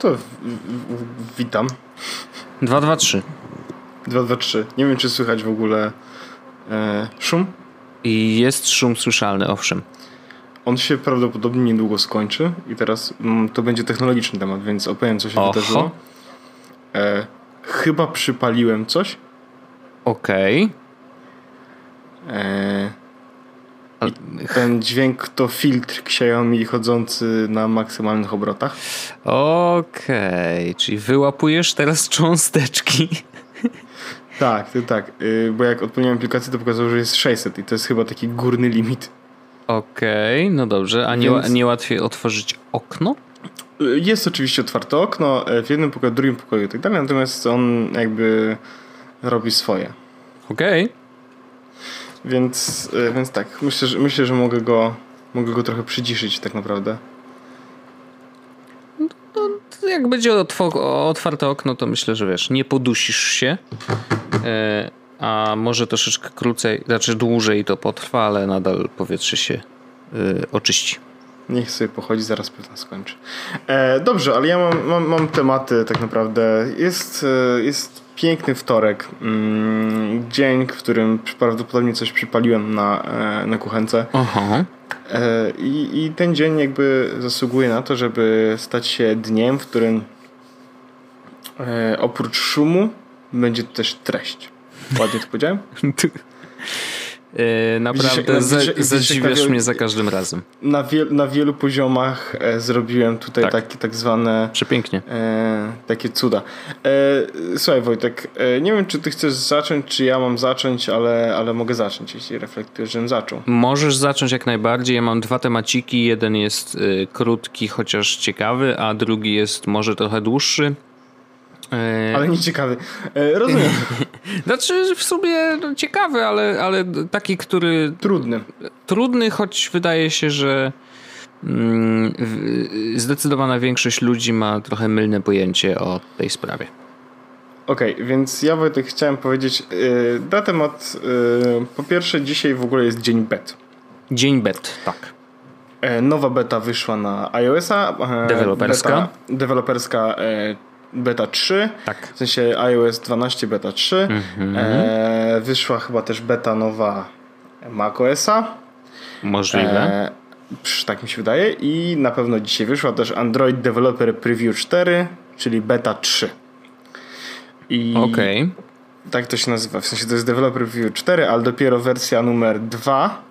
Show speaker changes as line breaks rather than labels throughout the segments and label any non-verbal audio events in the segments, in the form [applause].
to witam.
223.
223. Nie wiem, czy słychać w ogóle e, szum.
I jest szum słyszalny, owszem.
On się prawdopodobnie niedługo skończy i teraz mm, to będzie technologiczny temat, więc opowiem, co się
Oho.
wydarzyło. E, chyba przypaliłem coś.
Okej.
E, i ten dźwięk to filtr Xiaomi chodzący na maksymalnych obrotach.
Okej, czyli wyłapujesz teraz cząsteczki.
Tak, to tak, y, bo jak odpaliłem aplikację, to pokazało, że jest 600 i to jest chyba taki górny limit.
Okej, no dobrze. A nie,
Więc-
nie łatwiej otworzyć okno?
Y, Jest oczywiście otwarte okno e, w jednym pokoju, w drugim pokoju i tak dalej, natomiast on jakby robi swoje.
Okej.
Więc, e, więc tak, myślę, że, myślę, że mogę go, mogę go trochę przyciszyć tak naprawdę.
To Jak będzie otwarte okno, to myślę, że wiesz, nie podusisz się. E, a może troszeczkę krócej, znaczy dłużej to potrwa, ale nadal powietrze się e, oczyści.
Niech sobie pochodzi, zaraz pewno skończy. E, dobrze, ale ja mam, mam, mam tematy tak naprawdę. Jest, e, jest piękny wtorek. Mm, dzień, w którym prawdopodobnie coś przypaliłem na, e, na kuchence.
Aha.
E, I, I ten dzień jakby zasługuje na to, żeby stać się dniem, w którym e, oprócz szumu będzie też treść. Ładnie to powiedziałem? [laughs]
E, naprawdę
Widzisz,
za, zadziwiasz mnie za każdym razem.
Na, na wielu poziomach e, zrobiłem tutaj
Tak.
takie tak zwane
Przepięknie.
e, takie cuda. E, słuchaj Wojtek, e, nie wiem czy ty chcesz zacząć, czy ja mam zacząć, ale, ale mogę zacząć, jeśli reflektujesz, żebym zaczął.
Możesz zacząć jak najbardziej. Ja mam dwa temaciki. Jeden jest krótki, chociaż ciekawy, a drugi jest może trochę dłuższy. E,
Ale nie ciekawy. E, rozumiem. [laughs]
Znaczy w sumie no, ciekawy, ale, ale taki, który
Trudny.
trudny, choć wydaje się, że mm, zdecydowana większość ludzi ma trochę mylne pojęcie o tej sprawie.
Okej, więc ja Wojtek chciałem powiedzieć yy, na temat, yy, po pierwsze dzisiaj w ogóle jest dzień bet.
Dzień bet, tak.
Nowa beta wyszła na iOS-a.
Deweloperska.
Beta, deweloperska beta 3.
Tak.
W sensie iOS 12 beta 3.
Mhm.
E, wyszła chyba też beta nowa macOS-a.
Możliwe.
E, tak mi się wydaje. I na pewno dzisiaj wyszła też Android Developer Preview 4, czyli beta 3. I
Okej.
tak to się nazywa. W sensie to jest Developer Preview 4, ale dopiero wersja numer 2.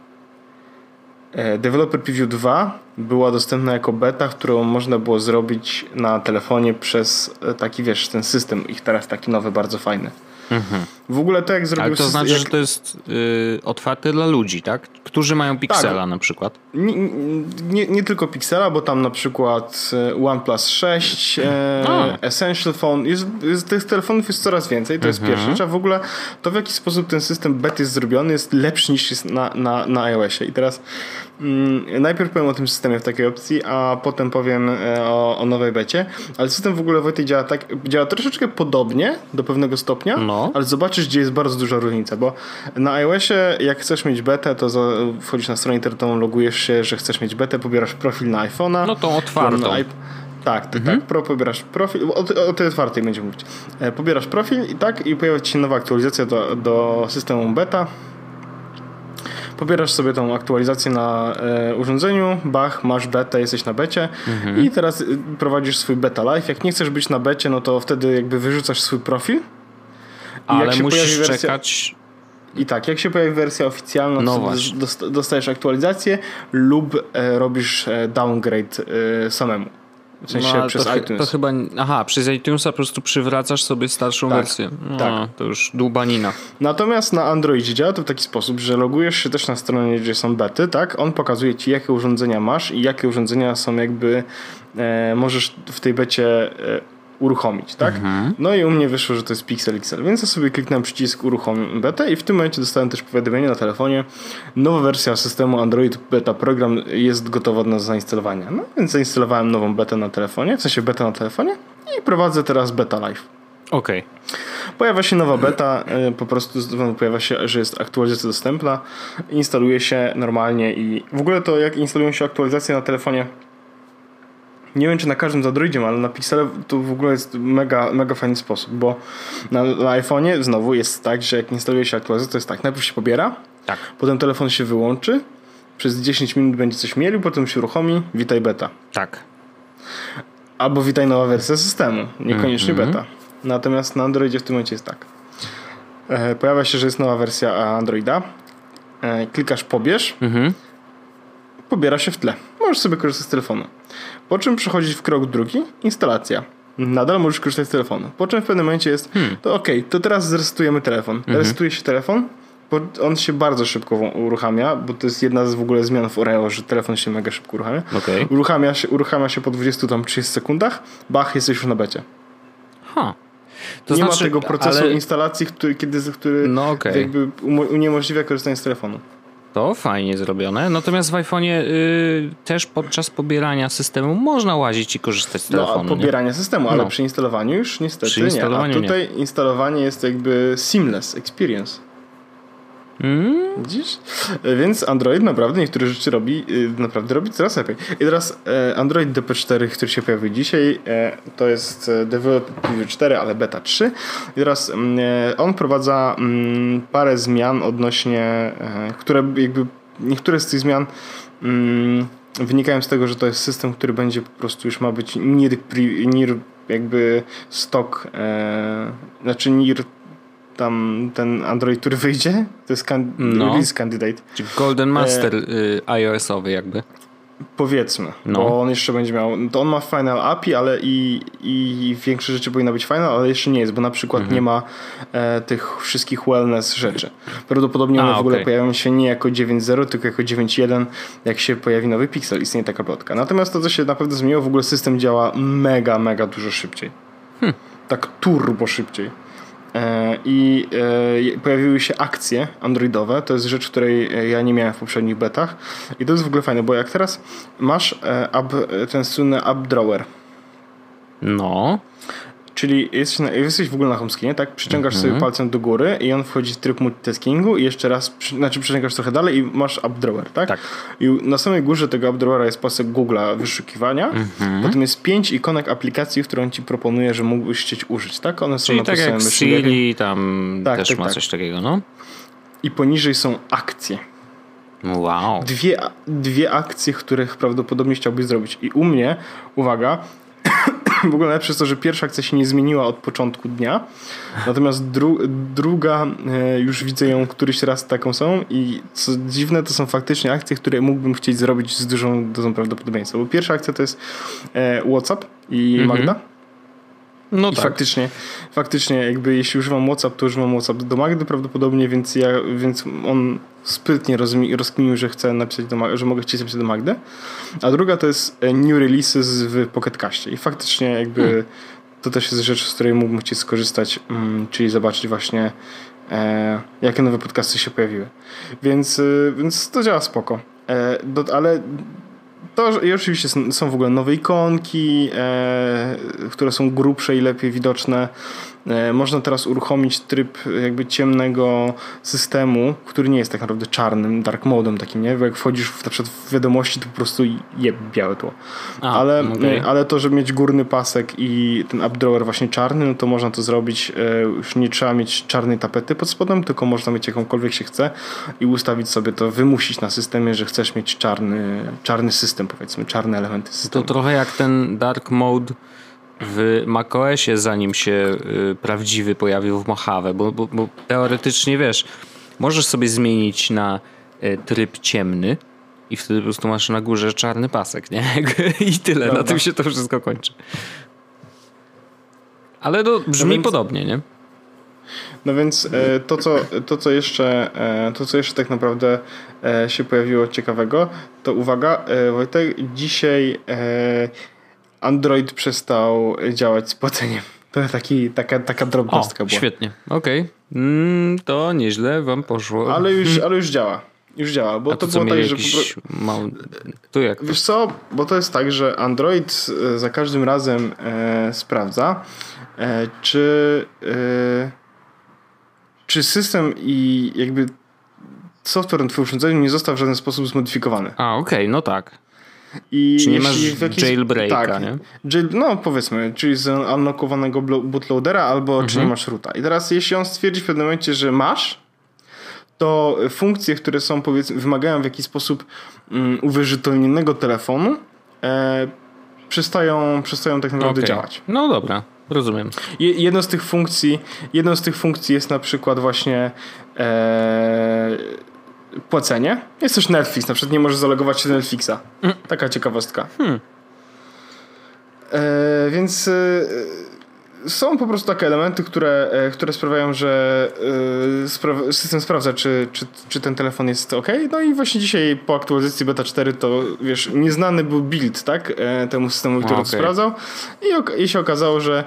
e, Developer Preview 2 była dostępna jako beta, którą można było zrobić na telefonie przez e, taki, wiesz, ten system ich teraz taki nowy, bardzo fajny. W ogóle to jak zrobił
Ale to
system,
znaczy,
jak,
że to jest y, otwarte dla ludzi, tak? Którzy mają Pixela na przykład.
nie, nie, nie tylko Pixela, bo tam na przykład e, OnePlus 6, e,
A.
Essential Phone, jest, jest, tych telefonów jest coraz więcej, to jest
Mhm.
pierwsza rzecz, a w ogóle to w jaki sposób ten system bet jest zrobiony jest lepszy niż jest na, na, na iOSie. I teraz najpierw powiem o tym systemie w takiej opcji, a potem powiem e, o, o nowej becie, ale system w ogóle Wojtek działa tak, działa troszeczkę podobnie do pewnego stopnia,
No.
ale zobaczysz, gdzie jest bardzo duża różnica, bo na iOSie jak chcesz mieć betę, to za, wchodzisz na stronę internetową, logujesz się, że chcesz mieć betę, pobierasz profil na iPhone'a.
No tą otwartą.
Na iP- tak, tak, tak. Pro pobierasz profil. O, o tej otwartej będziemy mówić. E, Pobierasz profil i tak, i pojawia ci się nowa aktualizacja do, do systemu beta. Pobierasz sobie tą aktualizację na e, urządzeniu, bach, masz betę, jesteś na becie i teraz y, prowadzisz swój beta live. Jak nie chcesz być na becie, no to wtedy jakby wyrzucasz swój profil. I jak
Ale
się
musisz
wersja-
czekać.
I tak, jak się pojawi wersja oficjalna,
No
to dostajesz aktualizację lub e, robisz e, downgrade e, samemu. W sensie
No,
przez
to,
iTunes.
to chyba. Aha, przez iTunesa po prostu przywracasz sobie starszą
Tak,
wersję. No,
tak.
To już dłubanina.
Natomiast na Androidzie działa to w taki sposób, że logujesz się też na stronie, gdzie są bety, tak? On pokazuje ci, jakie urządzenia masz i jakie urządzenia są jakby e, możesz w tej becie e, uruchomić, tak? No i u mnie wyszło, że to jest Pixel XL, więc ja sobie kliknąłem przycisk uruchom betę i w tym momencie dostałem też powiadomienie na telefonie nowa wersja systemu Android Beta Program jest gotowa do zainstalowania. No więc zainstalowałem nową betę na telefonie, w sensie betę na telefonie i prowadzę teraz beta live.
Okej.
Pojawia się nowa beta, y, po prostu pojawia się, że jest aktualizacja dostępna, instaluje się normalnie i w ogóle to jak instalują się aktualizacje na telefonie, Nie wiem, czy na każdym z Androidzie, ale na Pixelu to w ogóle jest mega, mega fajny sposób, bo na, na iPhone'ie znowu jest tak, że jak instaluje się aktualizację, to jest tak, najpierw się pobiera,
Tak.
potem telefon się wyłączy, przez 10 minut będzie coś mielił, potem się uruchomi, witaj beta.
Tak.
Albo witaj nowa wersja systemu, niekoniecznie
Mhm.
beta. Natomiast na Androidzie w tym momencie jest tak. E, pojawia się, że jest nowa wersja Androida, e, klikasz pobierz,
Mhm.
pobiera się w tle. Możesz sobie korzystać z telefonu. Po czym przechodzić w krok drugi, instalacja. Nadal możesz korzystać z telefonu. Po czym w pewnym momencie jest,
Hmm.
to ok, to teraz zresetujemy telefon.
Mhm.
Resetuje się telefon, on się bardzo szybko uruchamia, bo to jest jedna z w ogóle zmian w Oreo, że telefon się mega szybko uruchamia.
Okej.
Uruchamia, się, uruchamia się po 20 tam 30 sekundach, bach, jesteś już na becie.
Ha. To
Nie
znaczy,
ma tego procesu
ale
instalacji, który, kiedy, który
No okej.
jakby uniemożliwia korzystanie z telefonu.
To fajnie zrobione. Natomiast w iPhone'ie y, też podczas pobierania systemu można łazić i korzystać z
No,
telefonu.
a
nie?
pobieranie systemu, ale
No.
przy instalowaniu już niestety
Przy instalowaniu
nie. A tutaj instalowanie jest jakby seamless experience.
Mm?
Widzisz? E, Więc Android naprawdę niektóre rzeczy robi, y, naprawdę robi coraz lepiej. I teraz e, Android DP4, który się pojawił dzisiaj, e, to jest e, Develop Preview 4, ale beta 3. I teraz mm, e, on wprowadza mm, parę zmian odnośnie, e, które jakby niektóre z tych zmian mm, wynikają z tego, że to jest system, który będzie po prostu już ma być NIR, NIR jakby stock, e, znaczy NIR tam ten Android, który wyjdzie, to jest kan-
No.
release candidate.
Czy Golden Master y, iOS-owy jakby.
Powiedzmy,
No.
bo on jeszcze będzie miał, to on ma Final API, ale i, i większe rzeczy powinno być Final, ale jeszcze nie jest, bo na przykład
Mhm.
nie ma e, tych wszystkich wellness rzeczy. Prawdopodobnie one
A,
w ogóle
okej.
pojawią się nie jako 9.0, tylko jako 9.1, jak się pojawi nowy Pixel, istnieje taka plotka. Natomiast to, co się naprawdę zmieniło, w ogóle system działa mega, mega dużo szybciej.
Hmm.
Tak turbo szybciej. E, I e, pojawiły się akcje androidowe. To jest rzecz, której e, ja nie miałem w poprzednich betach. I to jest w ogóle fajne, bo jak teraz masz e, ten słynny app drawer,
No.
Czyli jesteś, na, jesteś w ogóle na homescreenie, tak? Przyciągasz
Mhm.
sobie palcem do góry i on wchodzi w tryb multitaskingu i jeszcze raz, przy, znaczy przyciągasz trochę dalej i masz app drawer, tak?
Tak.
I na samej górze tego app drawera jest pasek Google'a wyszukiwania.
Mhm.
Potem jest pięć ikonek aplikacji, którą ci proponuje, że mógłbyś chcieć użyć, tak? One są
Czyli
na
tak jak
learning.
Siri tam
Tak,
też
tak,
ma
tak.
coś takiego, no.
I poniżej są akcje.
Wow.
dwie, dwie akcje, których prawdopodobnie chciałbyś zrobić. I u mnie, uwaga, w ogóle najlepsze jest to, że pierwsza akcja się nie zmieniła od początku dnia, natomiast dru, druga, e, już widzę ją któryś raz taką samą i co dziwne, to są faktycznie akcje, które mógłbym chcieć zrobić z dużą dozą prawdopodobieństwa. Bo pierwsza akcja to jest e, WhatsApp i
Mhm. No
I
tak.
faktycznie, faktycznie jakby jeśli używam WhatsApp, to używam WhatsApp do Magdy prawdopodobnie, więc ja, więc on sprytnie rozkminił, że chce napisać do Magdy, że mogę chcieć napisać do Magdy. A druga to jest e, new releases w Pocket Caście. I faktycznie jakby
Hmm.
to też jest rzecz, z której mógłbym chcieć skorzystać, mm, czyli zobaczyć właśnie e, jakie nowe podcasty się pojawiły. Więc, e, więc to działa spoko. E, do, ale to i oczywiście są, są w ogóle nowe ikonki, e, które są grubsze i lepiej widoczne. E, można teraz uruchomić tryb jakby ciemnego systemu, który nie jest tak naprawdę czarnym, dark modem takim, nie? Bo jak wchodzisz w, na przykład w wiadomości, to po prostu je białe tło.
A,
ale,
okej.
e, ale to, żeby mieć górny pasek i ten updrawer właśnie czarny, no to można to zrobić. E, już nie trzeba mieć czarnej tapety pod spodem, tylko można mieć jakąkolwiek się chce i ustawić sobie to, wymusić na systemie, że chcesz mieć czarny, czarny system, powiedzmy, czarne elementy
To
systemu.
trochę jak ten dark mode w macOSie, zanim się y, prawdziwy pojawił w Mojave, bo, bo, bo teoretycznie wiesz, możesz sobie zmienić na y, tryb ciemny i wtedy po prostu masz na górze czarny pasek, nie? [laughs] I tyle, na
Prawda.
tym się to wszystko kończy. Ale to brzmi
No więc-
podobnie, nie?
No więc e, to, co, to, co jeszcze, e, to, co jeszcze tak naprawdę e, się pojawiło ciekawego, to uwaga, Wojtek, dzisiaj Android przestał działać z płaceniem. To taki, taka, taka
O,
drobnostka była.
świetnie, okej. Mm, to nieźle wam poszło.
Ale już, [laughs] ale już działa. Już działa, bo
A
to,
to
było tak, że po
mały... Tu jak to?
Wiesz co, bo to jest tak, że Android e, za każdym razem e, sprawdza, e, czy, e, czy system i jakby software na twoim urządzeniu nie został w żaden sposób zmodyfikowany.
A, okej, no tak. I Czy nie masz jakiś, jailbreaka, tak, nie?
Jail, no powiedzmy, czyli z unlockowanego bootloadera albo mhm. czy nie mhm. masz roota. I teraz jeśli on stwierdzi w pewnym momencie, że masz, to funkcje, które są powiedzmy, wymagają w jakiś sposób um, uwierzytelnionego telefonu, e, przestają, przestają tak naprawdę okay. działać.
No dobra, rozumiem.
Je, jedną z tych funkcji, jedną z tych funkcji jest na przykład właśnie e, płacenie. Jest też Netflix, na przykład nie możesz zalogować się do Netflixa. Mm. Taka ciekawostka. Hmm. E, więc e, są po prostu takie elementy, które, e, które sprawiają, że e, system sprawdza, czy, czy, czy ten telefon jest ok. No i właśnie dzisiaj po aktualizacji beta 4 to wiesz, nieznany był build, tak? E, temu systemu, który okay. to sprawdzał. I, I się okazało, że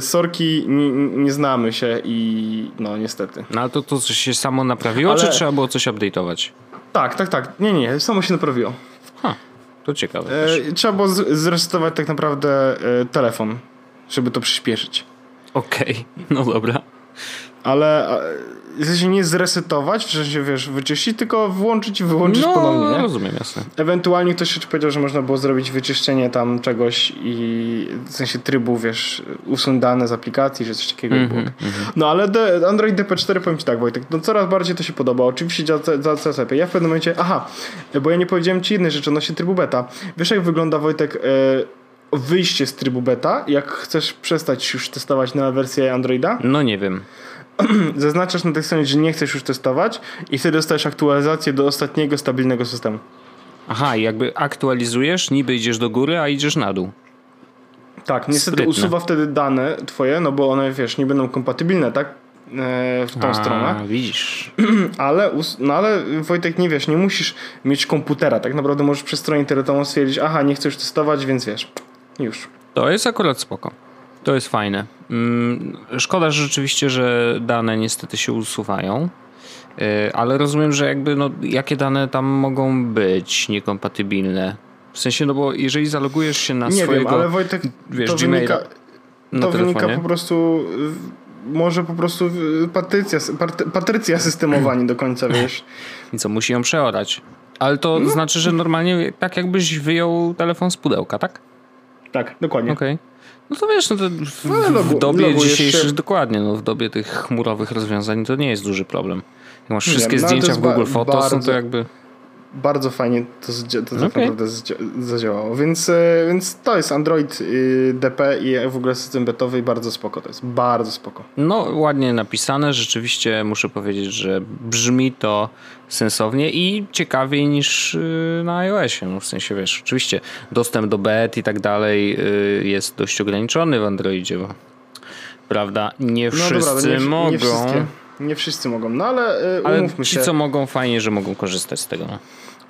sorki nie, nie, znamy się i no niestety.
No ale to, to się samo naprawiło, ale... czy trzeba było coś update'ować?
Tak, tak, tak. Nie, nie, samo się naprawiło.
Ha, to ciekawe.
E, trzeba było zresetować tak naprawdę telefon żeby to przyspieszyć.
Okej, okay. no dobra.
Ale w sensie nie zresetować, w sensie wiesz, wyczyścić, tylko włączyć i wyłączyć
no,
ponownie.
No, rozumiem, jasne.
Ewentualnie ktoś jeszcze powiedział, że można było zrobić wyczyszczenie tam czegoś i w sensie trybu, wiesz, usunąć dane z aplikacji, że coś takiego mm -hmm, było. Mm -hmm. No ale de, Android DP4 powiem Ci tak, Wojtek, no coraz bardziej to się podoba. Oczywiście działa, działa coraz lepiej. Ja w pewnym momencie, aha, bo ja nie powiedziałem Ci jednej rzeczy odnośnie trybu beta. Wiesz jak wygląda, Wojtek, yy, wyjście z trybu beta, jak chcesz przestać już testować na wersję Androida?
No nie wiem. [clears throat]
Zaznaczasz na tej stronie, że nie chcesz już testować i wtedy dostajesz aktualizację do ostatniego stabilnego systemu.
Aha, jakby aktualizujesz, niby idziesz do góry, a idziesz na dół.
Tak, niestety Sprytne. usuwa wtedy dane twoje, no bo one, wiesz, nie będą kompatybilne, tak? E, w tą a, stronę.
widzisz. [clears throat]
Ale, no ale Wojtek, nie wiesz, nie musisz mieć komputera. Tak naprawdę możesz przez stronę internetową stwierdzić, aha, nie chcę już testować, więc wiesz, już.
To jest akurat spoko. To jest fajne. Mm, szkoda że rzeczywiście, że dane niestety się usuwają. Y, ale rozumiem, że jakby no, jakie dane tam mogą być niekompatybilne. W sensie, no bo jeżeli zalogujesz się na
nie
swojego...
Nie wiem, ale Wojtek, wiesz, to, wynika, to wynika po prostu... Może po prostu Patrycja, Patrycja systemowa nie do końca, [laughs] wiesz.
I co, musi ją przeorać. Ale to no. znaczy, że normalnie tak jakbyś wyjął telefon z pudełka, tak?
Tak, dokładnie.
Okej. Okay. No to wiesz, no to w, no, w dobie dzisiejszej, się... dokładnie, no w dobie tych chmurowych rozwiązań to nie jest duży problem. Jak masz wszystkie nie, no, zdjęcia w Google Photos, no to jakby
bardzo fajnie to, to tak okay. naprawdę zadziałało. Więc, e, więc to jest Android y, DP i w ogóle system betowy bardzo spoko to jest. Bardzo spoko.
No, ładnie napisane. Rzeczywiście muszę powiedzieć, że brzmi to sensownie i ciekawiej niż y, na iOSie. No, w sensie, wiesz, oczywiście dostęp do bet i tak dalej y, jest dość ograniczony w Androidzie, bo prawda, nie wszyscy no dobra, nie, mogą. Nie
nie wszyscy mogą, no ale,
ale umówmy ci, się. co mogą, fajnie, że mogą korzystać z tego.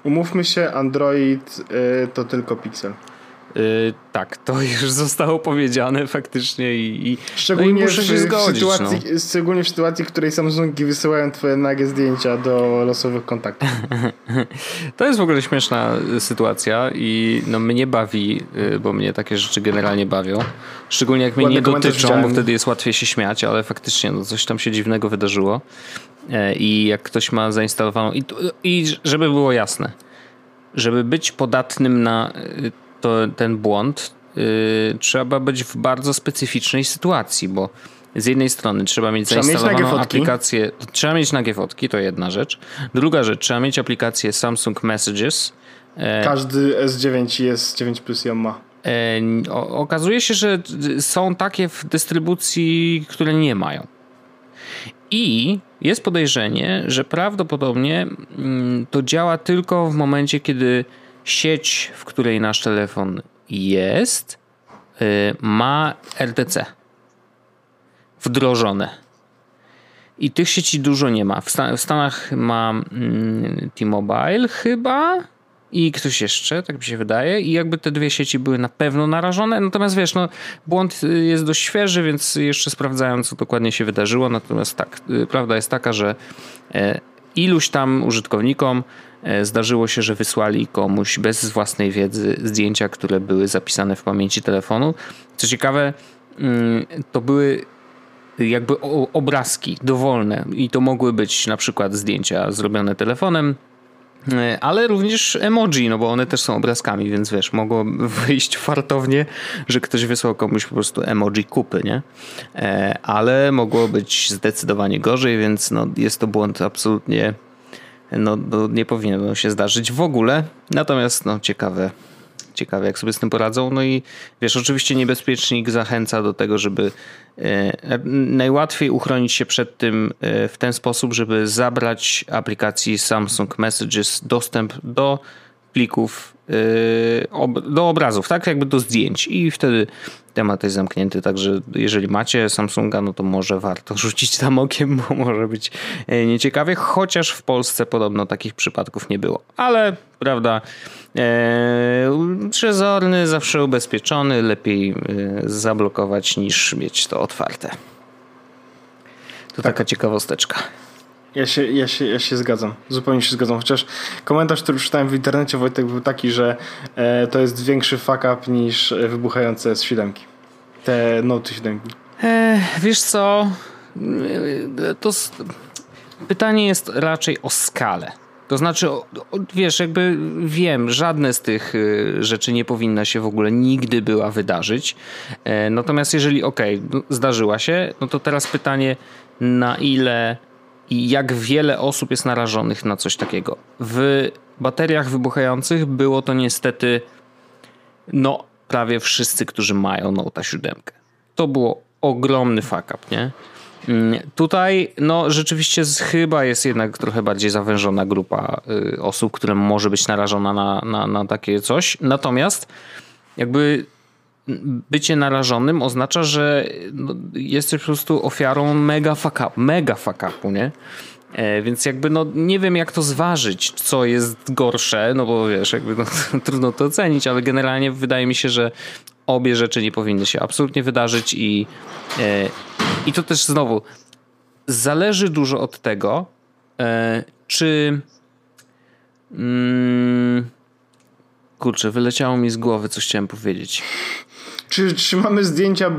Umówmy się, Android y, to tylko Pixel.
Yy, tak, to [laughs] już zostało powiedziane faktycznie i, i
szczególnie no i muszę się w, zgodzić. Sytuacji, no. Szczególnie w sytuacji, w której Samsungi wysyłają twoje nagie zdjęcia do losowych kontaktów. [laughs]
to jest w ogóle śmieszna sytuacja i no mnie bawi, y, bo mnie takie rzeczy generalnie bawią. Szczególnie jak mnie Ładny nie dotyczą, bo wtedy jest łatwiej się śmiać, ale faktycznie no, coś tam się dziwnego wydarzyło. E, I jak ktoś ma zainstalowaną i, i żeby było jasne, żeby być podatnym na y, to, ten błąd yy, trzeba być w bardzo specyficznej sytuacji, bo z jednej strony trzeba mieć trzeba zainstalowaną mieć aplikację, trzeba mieć nagie fotki, to jedna rzecz. Druga rzecz, trzeba mieć aplikację Samsung Messages.
E, Każdy S9 i S9 Plus ją ma.
E, okazuje się, że są takie w dystrybucji, które nie mają. I jest podejrzenie, że prawdopodobnie mm, to działa tylko w momencie, kiedy sieć, w której nasz telefon jest, y, ma RTC wdrożone. I tych sieci dużo nie ma. W, Stanach ma mm, T-Mobile chyba i ktoś jeszcze, tak mi się wydaje. I jakby te dwie sieci były na pewno narażone. Natomiast wiesz, no, błąd y, jest dość świeży, więc jeszcze sprawdzają, co dokładnie się wydarzyło. Natomiast tak, y, prawda jest taka, że e, iluś tam użytkownikom zdarzyło się, że wysłali komuś bez własnej wiedzy zdjęcia, które były zapisane w pamięci telefonu. Co ciekawe, mm, to były jakby obrazki dowolne i to mogły być na przykład zdjęcia zrobione telefonem, E, ale również emoji, no bo one też są obrazkami, więc wiesz, mogło [laughs] wyjść fartownie, że ktoś wysłał komuś po prostu emoji kupy, nie? E, ale mogło być zdecydowanie gorzej, więc no, jest to błąd absolutnie, no, no nie powinno się zdarzyć w ogóle. Natomiast no ciekawe, ciekawe jak sobie z tym poradzą. No i wiesz, oczywiście niebezpiecznik zachęca do tego, żeby e, najłatwiej uchronić się przed tym e, w ten sposób, żeby zabrać aplikacji Samsung Messages dostęp do plików, e, do obrazów, tak jakby do zdjęć i wtedy temat jest zamknięty, także jeżeli macie Samsunga, no to może warto [laughs] rzucić tam okiem, bo może być nieciekawie, chociaż w Polsce podobno takich przypadków nie było, ale prawda, Eee, przezorny, zawsze ubezpieczony, lepiej e, zablokować niż mieć to otwarte. To tak. taka ciekawosteczka.
Ja się, ja, się, ja się zgadzam, zupełnie się zgadzam. Chociaż komentarz, który czytałem w internecie, Wojtek, był taki, że e, to jest większy fuck up niż wybuchające z 7. Te Note 7.
E, wiesz co? E, to pytanie jest raczej o skalę. To znaczy, wiesz, jakby wiem, żadne z tych y, rzeczy nie powinna się w ogóle nigdy była wydarzyć. E, natomiast jeżeli, okej, okay, zdarzyła się, no to teraz pytanie, na ile i jak wiele osób jest narażonych na coś takiego. W bateriach wybuchających było to niestety, no, prawie wszyscy, którzy mają Note 7. To było ogromny fuck up, nie? Mm, tutaj no rzeczywiście chyba jest jednak trochę bardziej zawężona grupa y, osób, które może być narażona na, na, na takie coś. Natomiast jakby bycie narażonym oznacza, że no, jesteś po prostu ofiarą mega fuck up, mega fuck upu, nie? E, więc jakby no nie wiem jak to zważyć, co jest gorsze, no bo wiesz, jakby no, [laughs] trudno to ocenić, ale generalnie wydaje mi się, że obie rzeczy nie powinny się absolutnie wydarzyć i, e, i to też znowu zależy dużo od tego, e, czy mm, kurczę, wyleciało mi z głowy, coś chciałem powiedzieć.
Czy trzymamy zdjęcia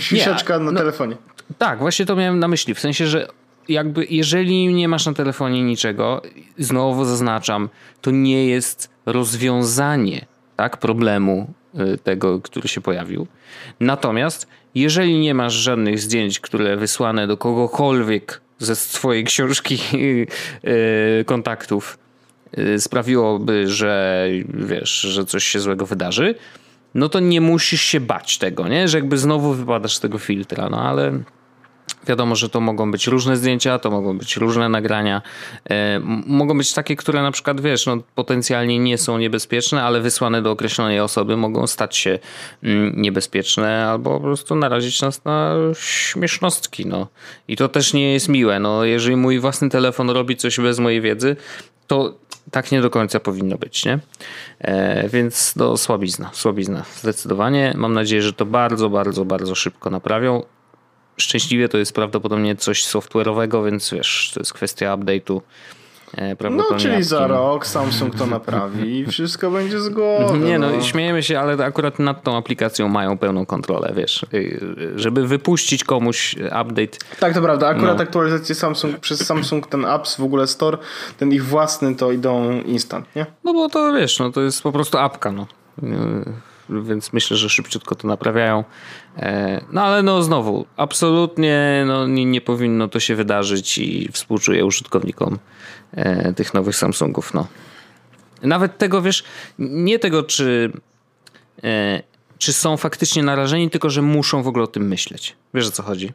siusiaczka na no, telefonie?
Tak, właśnie to miałem na myśli. W sensie, że jakby jeżeli nie masz na telefonie niczego, znowu zaznaczam, to nie jest rozwiązanie tak, problemu y, tego, który się pojawił. Natomiast jeżeli nie masz żadnych zdjęć, które wysłane do kogokolwiek ze swojej książki y, kontaktów y, sprawiłoby, że wiesz, że coś się złego wydarzy, no to nie musisz się bać tego, nie? Że jakby znowu wypadasz z tego filtra, no ale Wiadomo, że to mogą być różne zdjęcia, to mogą być różne nagrania. E, mogą być takie, które na przykład, wiesz, no, potencjalnie nie są niebezpieczne, ale wysłane do określonej osoby mogą stać się mm, niebezpieczne albo po prostu narazić nas na śmiesznostki. No. I to też nie jest miłe. No, jeżeli mój własny telefon robi coś bez mojej wiedzy, to tak nie do końca powinno być, nie? E, więc no, słabizna, słabizna, zdecydowanie. Mam nadzieję, że to bardzo, bardzo, bardzo szybko naprawią szczęśliwie to jest prawdopodobnie coś software'owego, więc wiesz, to jest kwestia update'u.
E, no, czyli za rok Samsung to naprawi i wszystko będzie z głowy.
Nie no. no, śmiejemy się, ale akurat nad tą aplikacją mają pełną kontrolę, wiesz. Y, żeby wypuścić komuś update.
Tak, to prawda. Akurat no. aktualizacje Samsung, przez Samsung ten apps, w ogóle store, ten ich własny to idą instant, nie?
No bo to wiesz, no to jest po prostu apka, no więc myślę, że szybciutko to naprawiają. E, no ale no znowu, absolutnie no, nie, nie powinno to się wydarzyć i współczuję użytkownikom tych nowych Samsungów. No. Nawet tego, wiesz, nie tego, czy, e, czy są faktycznie narażeni, tylko że muszą w ogóle o tym myśleć. Wiesz o co chodzi?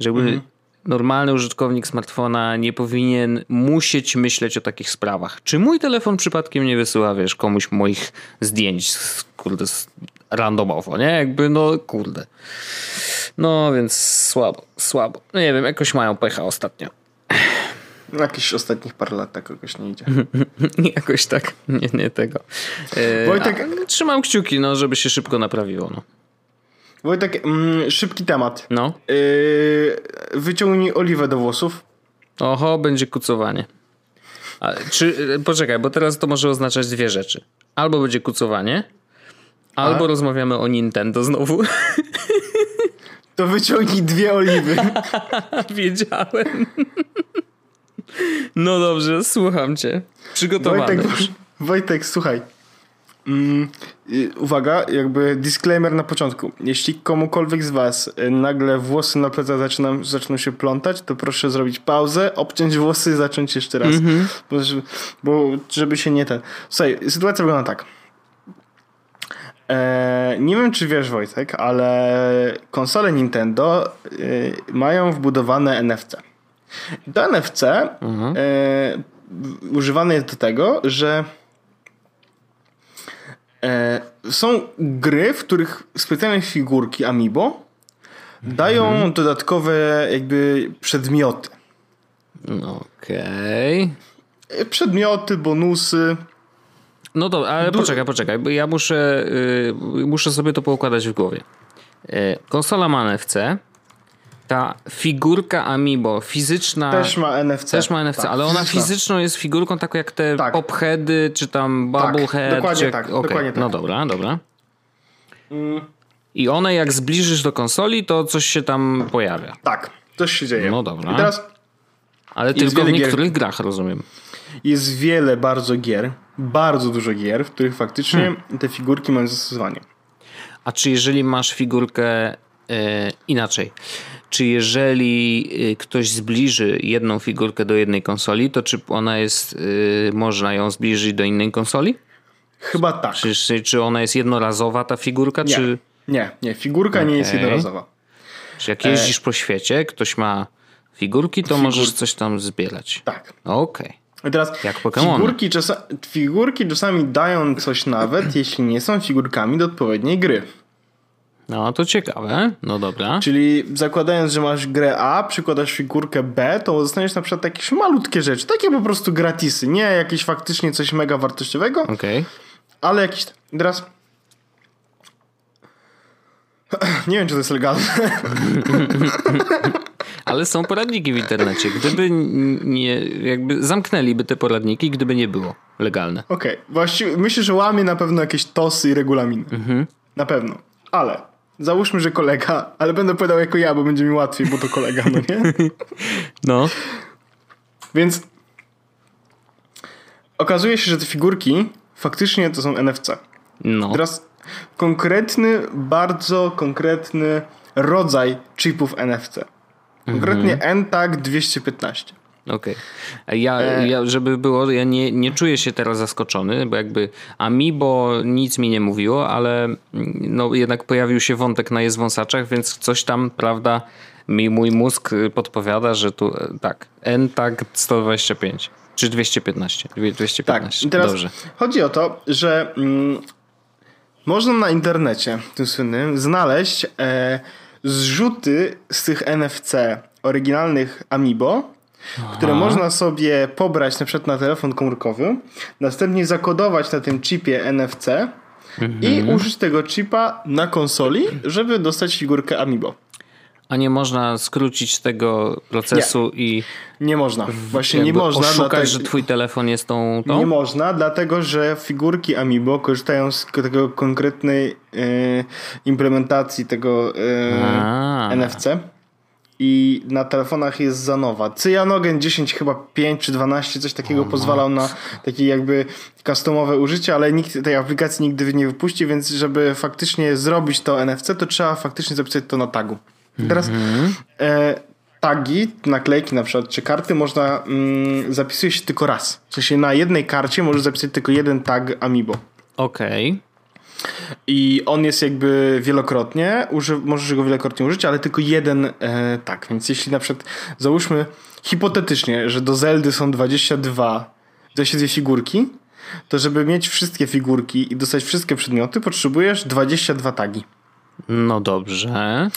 Żeby mhm normalny użytkownik smartfona nie powinien musieć myśleć o takich sprawach. Czy mój telefon przypadkiem nie wysyła, wiesz, komuś moich zdjęć, kurde, randomowo, nie? Jakby, no, kurde. No, więc słabo, słabo. No nie wiem, jakoś mają pecha ostatnio.
Jakiś ostatnich parę lat tak jakoś nie idzie. [laughs]
jakoś tak, nie, nie tego. E, Wojtek... A, trzymam kciuki, no, żeby się szybko naprawiło, no.
Wojtek, mm, szybki temat. No. Yy, wyciągnij oliwę do włosów.
Oho, będzie kucowanie. A, czy, poczekaj, bo teraz to może oznaczać dwie rzeczy. Albo będzie kucowanie, albo A? rozmawiamy o Nintendo znowu.
To wyciągnij dwie oliwy. [laughs]
Wiedziałem. No dobrze, słucham cię. Przygotowany.
Wojtek, Wojtek słuchaj. Mm, uwaga, jakby disclaimer na początku. Jeśli komukolwiek z was y, nagle włosy na plecach zaczną, zaczną się plątać, to proszę zrobić pauzę, obciąć włosy i zacząć jeszcze raz. Mm-hmm. Bo, bo, żeby się nie ten... Słuchaj, sytuacja wygląda tak. E, nie wiem, czy wiesz, Wojtek, ale konsole Nintendo y, mają wbudowane NFC. To NFC mhm. e, używane jest do tego, że e, są gry, w których specjalne figurki Amiibo dają mhm. dodatkowe jakby przedmioty.
Okej.
Okay. Przedmioty, bonusy.
No to, ale du poczekaj, poczekaj, bo ja muszę, y, muszę sobie to poukładać w głowie. Konsola ma NFC, ta figurka Amiibo fizyczna.
Też ma NFC.
Też ma NFC, tak, ale ona fizyczna. fizyczną jest figurką taką jak te tak. popheady, czy tam bubblehead. Tak,
dokładnie
czy...
tak. Okay. Dokładnie
tak. No dobra, dobra. Mm. I one jak zbliżysz do konsoli, to coś się tam pojawia.
Tak, coś się dzieje.
No dobra. I teraz ale tylko w niektórych gier. grach, rozumiem.
Jest wiele bardzo gier, bardzo dużo gier, w których faktycznie hmm. te figurki mają zastosowanie.
A czy jeżeli masz figurkę yy, inaczej? Czy jeżeli y, ktoś zbliży jedną figurkę do jednej konsoli, to czy ona jest, yy, można ją zbliżyć do innej konsoli?
Chyba tak.
Czy, czy ona jest jednorazowa ta figurka?
Nie,
czy...
nie, nie. Figurka okay. nie jest jednorazowa.
Czy jak jeździsz e... po świecie, ktoś ma figurki, to Figur... możesz coś tam zbierać.
Tak.
Okej. Okay.
I teraz Jak figurki, czasa, figurki czasami dają coś nawet, jeśli nie są figurkami do odpowiedniej gry.
No to ciekawe, no dobra.
Czyli zakładając, że masz grę A, przykładasz figurkę B, to dostaniesz na przykład jakieś malutkie rzeczy, takie po prostu gratisy, nie jakieś faktycznie coś mega wartościowego,
okay.
ale jakieś... Teraz... [clears throat] Nie wiem, czy to jest legalne. [laughs]
Ale są poradniki w internecie. Gdyby nie, jakby zamknęliby te poradniki, gdyby nie było legalne.
Okej, okay. właściwie myślę, że łamie na pewno jakieś tosy i regulaminy. Mhm. Na pewno. Ale Załóżmy, że kolega, ale będę powiedział jako ja, bo będzie mi łatwiej, bo to kolega, no nie? [laughs]
No.
Więc okazuje się, że te figurki faktycznie to są NFC.
No.
Teraz konkretny, bardzo konkretny rodzaj chipów NFC. Konkretnie mhm. NTAG 215.
Okej. Okay. Ja, e... ja, żeby było, ja nie, nie czuję się teraz zaskoczony, bo jakby Amiibo nic mi nie mówiło, ale no jednak pojawił się wątek na jest wąsaczach, więc coś tam, prawda, mi mój mózg podpowiada, że tu e, tak, NTAG 125 czy 215. 215.
Tak, i teraz Dobrze. chodzi o to, że mm, można na internecie, tym słynnym, znaleźć e, zrzuty z tych NFC oryginalnych Amiibo Aha. które można sobie pobrać na przykład na telefon komórkowy, następnie zakodować na tym chipie NFC mhm. i użyć tego chipa na konsoli, żeby dostać figurkę Amiibo.
A nie można skrócić tego procesu
nie.
i.
Nie można. Właśnie nie można.
Oszukać, dlatego, że twój telefon jest tą, tą.
Nie można, dlatego że figurki Amiibo korzystają z tego konkretnej e, implementacji tego e, NFC i na telefonach jest za nowa. Cyanogen 10 chyba 5 czy 12 coś takiego oh, pozwalał na takie jakby customowe użycie, ale nikt tej aplikacji nigdy nie wypuści, więc żeby faktycznie zrobić to NFC, to trzeba faktycznie zapisać to na tagu. Teraz mm -hmm. e, tagi, naklejki na przykład, czy karty można mm, zapisuje się tylko raz. W sensie na jednej karcie możesz zapisać tylko jeden tag Amiibo.
Okej. Okay.
I on jest jakby wielokrotnie, uży, możesz go wielokrotnie użyć, ale tylko jeden e, tak. Więc jeśli na przykład załóżmy hipotetycznie, że do Zeldy są 22, 22 figurki, to żeby mieć wszystkie figurki i dostać wszystkie przedmioty, potrzebujesz 22 tagi.
No dobrze.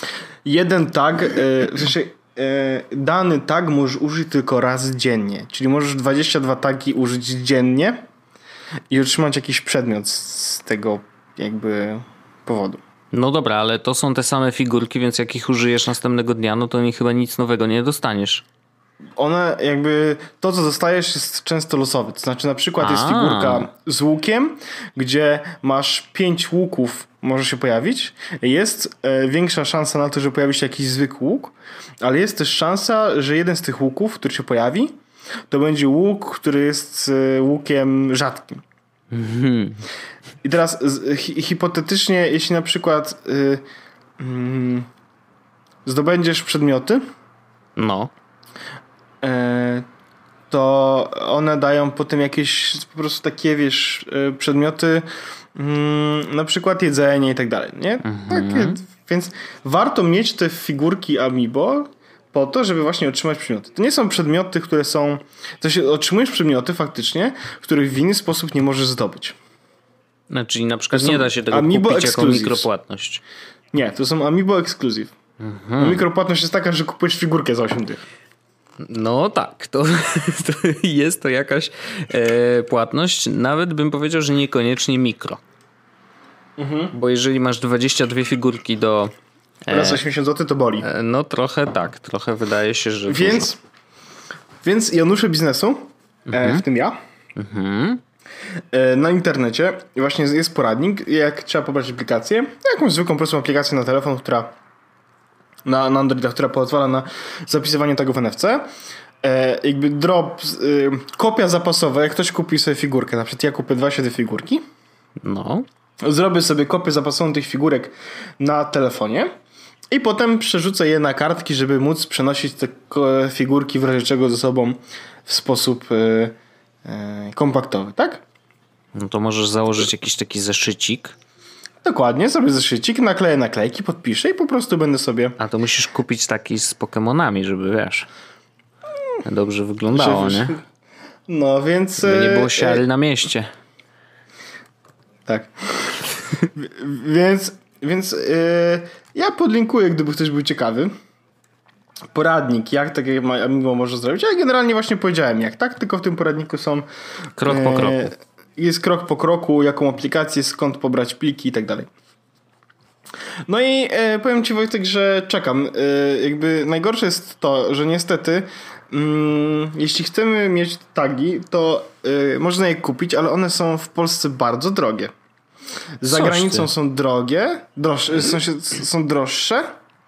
Jeden tag, e, sensie e, dany tag możesz użyć tylko raz dziennie. Czyli możesz 22 tagi użyć dziennie i otrzymać jakiś przedmiot z tego jakby powodu.
No dobra, ale to są te same figurki, więc jak ich użyjesz następnego dnia, no to chyba nic nowego nie dostaniesz.
One jakby, to co dostajesz jest często losowe. To znaczy na przykład A. jest figurka z łukiem, gdzie masz pięć łuków może się pojawić. Jest e, większa szansa na to, że pojawi się jakiś zwykły łuk, ale jest też szansa, że jeden z tych łuków, który się pojawi, to będzie łuk, który jest e, łukiem rzadkim. Mhm. I teraz hi hipotetycznie, jeśli na przykład y, y, zdobędziesz przedmioty,
no.
Y, to one dają potem jakieś po prostu takie, wiesz, y, przedmioty, mm, na przykład jedzenie i tak dalej, nie? Mhm. Takie, więc warto mieć te figurki Amiibo po to, żeby właśnie otrzymać przedmioty. To nie są przedmioty, które są... To się otrzymujesz przedmioty faktycznie, których w inny sposób nie możesz zdobyć.
Znaczy na przykład nie da się tego Amiibo kupić jako mikropłatność.
Nie, to są Amiibo Exclusive. Mhm. No, mikropłatność jest taka, że kupujesz figurkę za 8 dych.
No tak, to, [laughs] to jest to jakaś e, płatność. Nawet bym powiedział, że niekoniecznie mikro. Mhm. Bo jeżeli masz 22 figurki do.
E, Raz 80 zł to boli.
E, no trochę tak, trochę wydaje się, że.
Więc, więc Janusze biznesu, e, mhm. w tym ja, mhm. E, na internecie właśnie jest poradnik, jak trzeba pobrać aplikację, jakąś zwykłą, prostą aplikację na telefon, która na, na Androida, która pozwala na zapisywanie tego w NFC. E, jakby drop, e, kopia zapasowa, jak ktoś kupi sobie figurkę, na przykład ja kupię 22 figurki.
No.
Zrobię sobie kopię zapasową tych figurek na telefonie i potem przerzucę je na kartki, żeby móc przenosić te figurki w razie czego ze sobą w sposób e, e, kompaktowy, tak?
No to możesz założyć jakiś taki zeszycik.
Dokładnie, zrobię zeszycik, nakleję naklejki, podpiszę i po prostu będę sobie...
A to musisz kupić taki z Pokemonami, żeby wiesz, dobrze wyglądało, nie?
No więc...
By nie było e, siary na mieście.
Tak. [laughs] więc więc yy, ja podlinkuję, gdyby ktoś był ciekawy. Poradnik, jak takie Amiibo może zrobić. Ja generalnie właśnie powiedziałem jak, tak? Tylko w tym poradniku są...
Krok po kroku
jest krok po kroku, jaką aplikację, skąd pobrać pliki i tak dalej. No i e, powiem Ci Wojtek, że czekam. E, jakby najgorsze jest to, że niestety mm, jeśli chcemy mieć tagi, to e, można je kupić, ale one są w Polsce bardzo drogie. Za Coś granicą ty. są drogie, droższe, są, są droższe.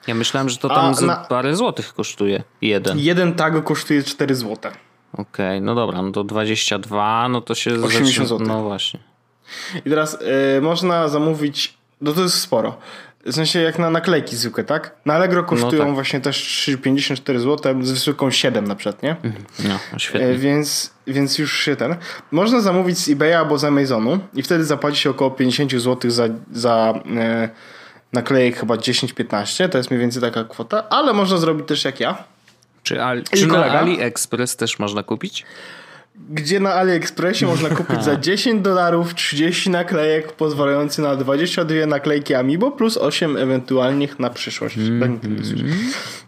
Ja myślałem, że to tam za na... parę złotych kosztuje jeden.
Jeden tag kosztuje 4 złote.
Okej, okay, no dobra, no to 22, no to się...
80 zł.
No właśnie.
I teraz y, można zamówić, no to jest sporo. W sensie jak na naklejki zwykłe, tak? Na Allegro kosztują no tak. właśnie też 3,54 zł, z wysoką 7 na przykład, nie? Mhm.
No, świetnie.
E, więc, więc już się ten... Można zamówić z eBaya albo z Amazonu i wtedy zapłaci się około 50 zł za, za e, naklejek chyba 10-15, to jest mniej więcej taka kwota, ale można zrobić też jak ja,
czy, Ali, czy na AliExpress też można kupić?
Gdzie na AliExpressie można kupić za [laughs] 10 dolarów 30 naklejek pozwalający na 22 naklejki Amiibo plus 8 ewentualnych na przyszłość. Mm -hmm.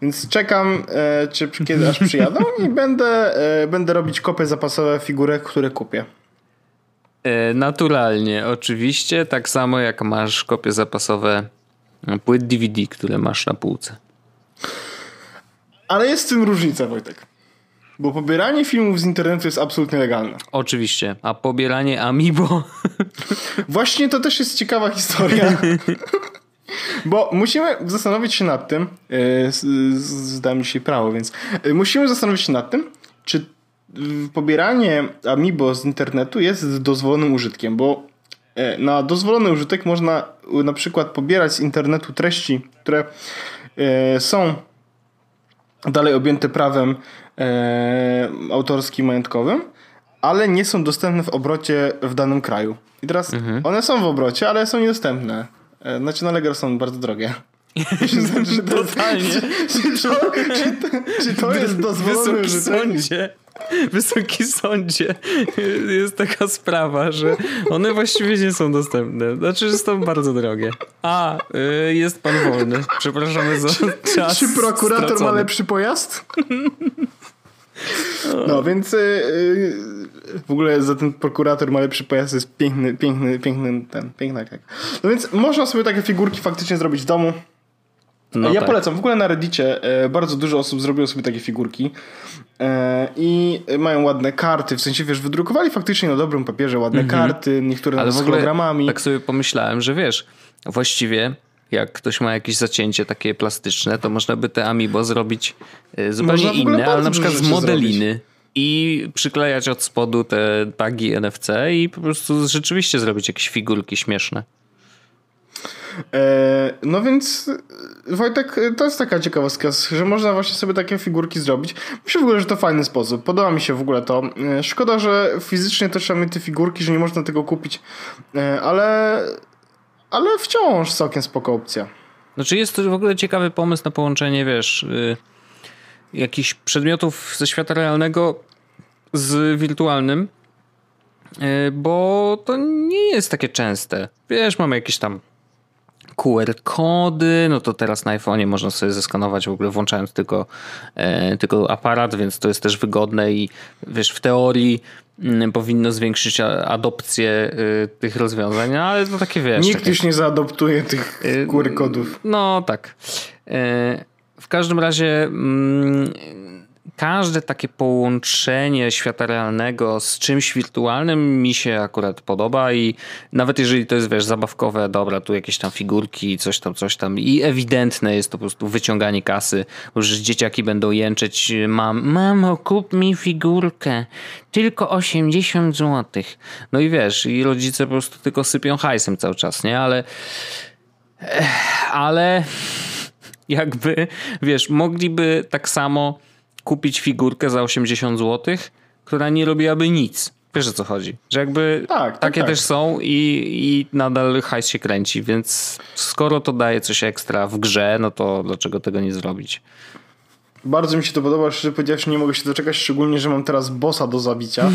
Więc czekam, e, czy kiedy aż przyjadą [laughs] i będę, e, będę robić kopie zapasowe figurek, które kupię.
E, naturalnie, oczywiście, tak samo jak masz kopie zapasowe płyt DVD, które masz na półce.
Ale jest w tym różnica, Wojtek. Bo pobieranie filmów z internetu jest absolutnie legalne.
Oczywiście. A pobieranie Amiibo? [laughs]
Właśnie to też jest ciekawa historia. [laughs] Bo musimy zastanowić się nad tym, yy, zdałem dzisiaj prawo, więc yy, musimy zastanowić się nad tym, czy pobieranie Amiibo z internetu jest dozwolonym użytkiem, bo na dozwolony użytek można na przykład pobierać z internetu treści, które są dalej objęte prawem e, autorskim, majątkowym, ale nie są dostępne w obrocie w danym kraju. I teraz mhm. one są w obrocie, ale są niedostępne. E, znaczy na Allegro są bardzo drogie.
Znaczy, Totalnie.
Czy, czy, to, czy, to, czy to jest dozwolone
użytek? Wysoki sądzie jest taka sprawa, że one właściwie nie są dostępne. Znaczy, że są bardzo drogie. A, y, jest pan wolny. Przepraszamy za czy, czas
Czy prokurator stracony. ma lepszy pojazd? No, więc y, y, w ogóle za ten prokurator ma lepszy pojazd, jest piękny, piękny, piękny, ten, piękna jak. No więc można sobie takie figurki faktycznie zrobić w domu. No ja tak. polecam. W ogóle na Reddicie e, bardzo dużo osób zrobiło sobie takie figurki e, i mają ładne karty, w sensie wiesz, wydrukowali faktycznie na dobrym papierze ładne mhm. karty, niektóre Ale z hologramami.
Tak sobie pomyślałem, że wiesz, właściwie jak ktoś ma jakieś zacięcie takie plastyczne, to można by te amiibo zrobić e, zupełnie inne, ale na przykład z modeliny. Zrobić. i przyklejać od spodu te tagi NFC i po prostu rzeczywiście zrobić jakieś figurki śmieszne.
E, no więc Wojtek, to jest taka ciekawostka, że można właśnie sobie takie figurki zrobić. Myślę w ogóle, że to fajny sposób. Podoba mi się w ogóle to. E, szkoda, że fizycznie też mieć te figurki, że nie można tego kupić, e, ale, ale wciąż całkiem spoko opcja.
Znaczy jest to w ogóle ciekawy pomysł na połączenie, wiesz, y, jakichś przedmiotów ze świata realnego z wirtualnym, y, bo to nie jest takie częste. Wiesz, mamy jakieś tam QR-kody, no to teraz na iPhone'ie można sobie zeskanować w ogóle włączając tylko, e, tylko aparat, więc to jest też wygodne i wiesz, w teorii m, powinno zwiększyć adopcję e, tych rozwiązań, no, ale to takie wiesz.
Nikt
takie,
już nie zaadoptuje tych e, QR-kodów.
No tak. W każdym razie mm, każde takie połączenie świata realnego z czymś wirtualnym mi się akurat podoba i nawet jeżeli to jest, wiesz, zabawkowe, dobra, tu jakieś tam figurki, coś tam, coś tam i ewidentne jest to po prostu wyciąganie kasy, bo już dzieciaki będą jęczeć, mam, mamo, kup mi figurkę, tylko 80 zł. No i wiesz, i rodzice po prostu tylko sypią hajsem cały czas, nie? Ale ale [laughs] jakby, wiesz, mogliby tak samo kupić figurkę za 80 zł, która nie robiłaby nic. Wiesz o co chodzi? Że jakby tak, tak, takie tak. też są i, i nadal hajs się kręci, więc skoro to daje coś ekstra w grze, no to dlaczego tego nie zrobić?
Bardzo mi się to podoba, szczerze powiedziawszy, nie mogę się doczekać, szczególnie, że mam teraz bossa do zabicia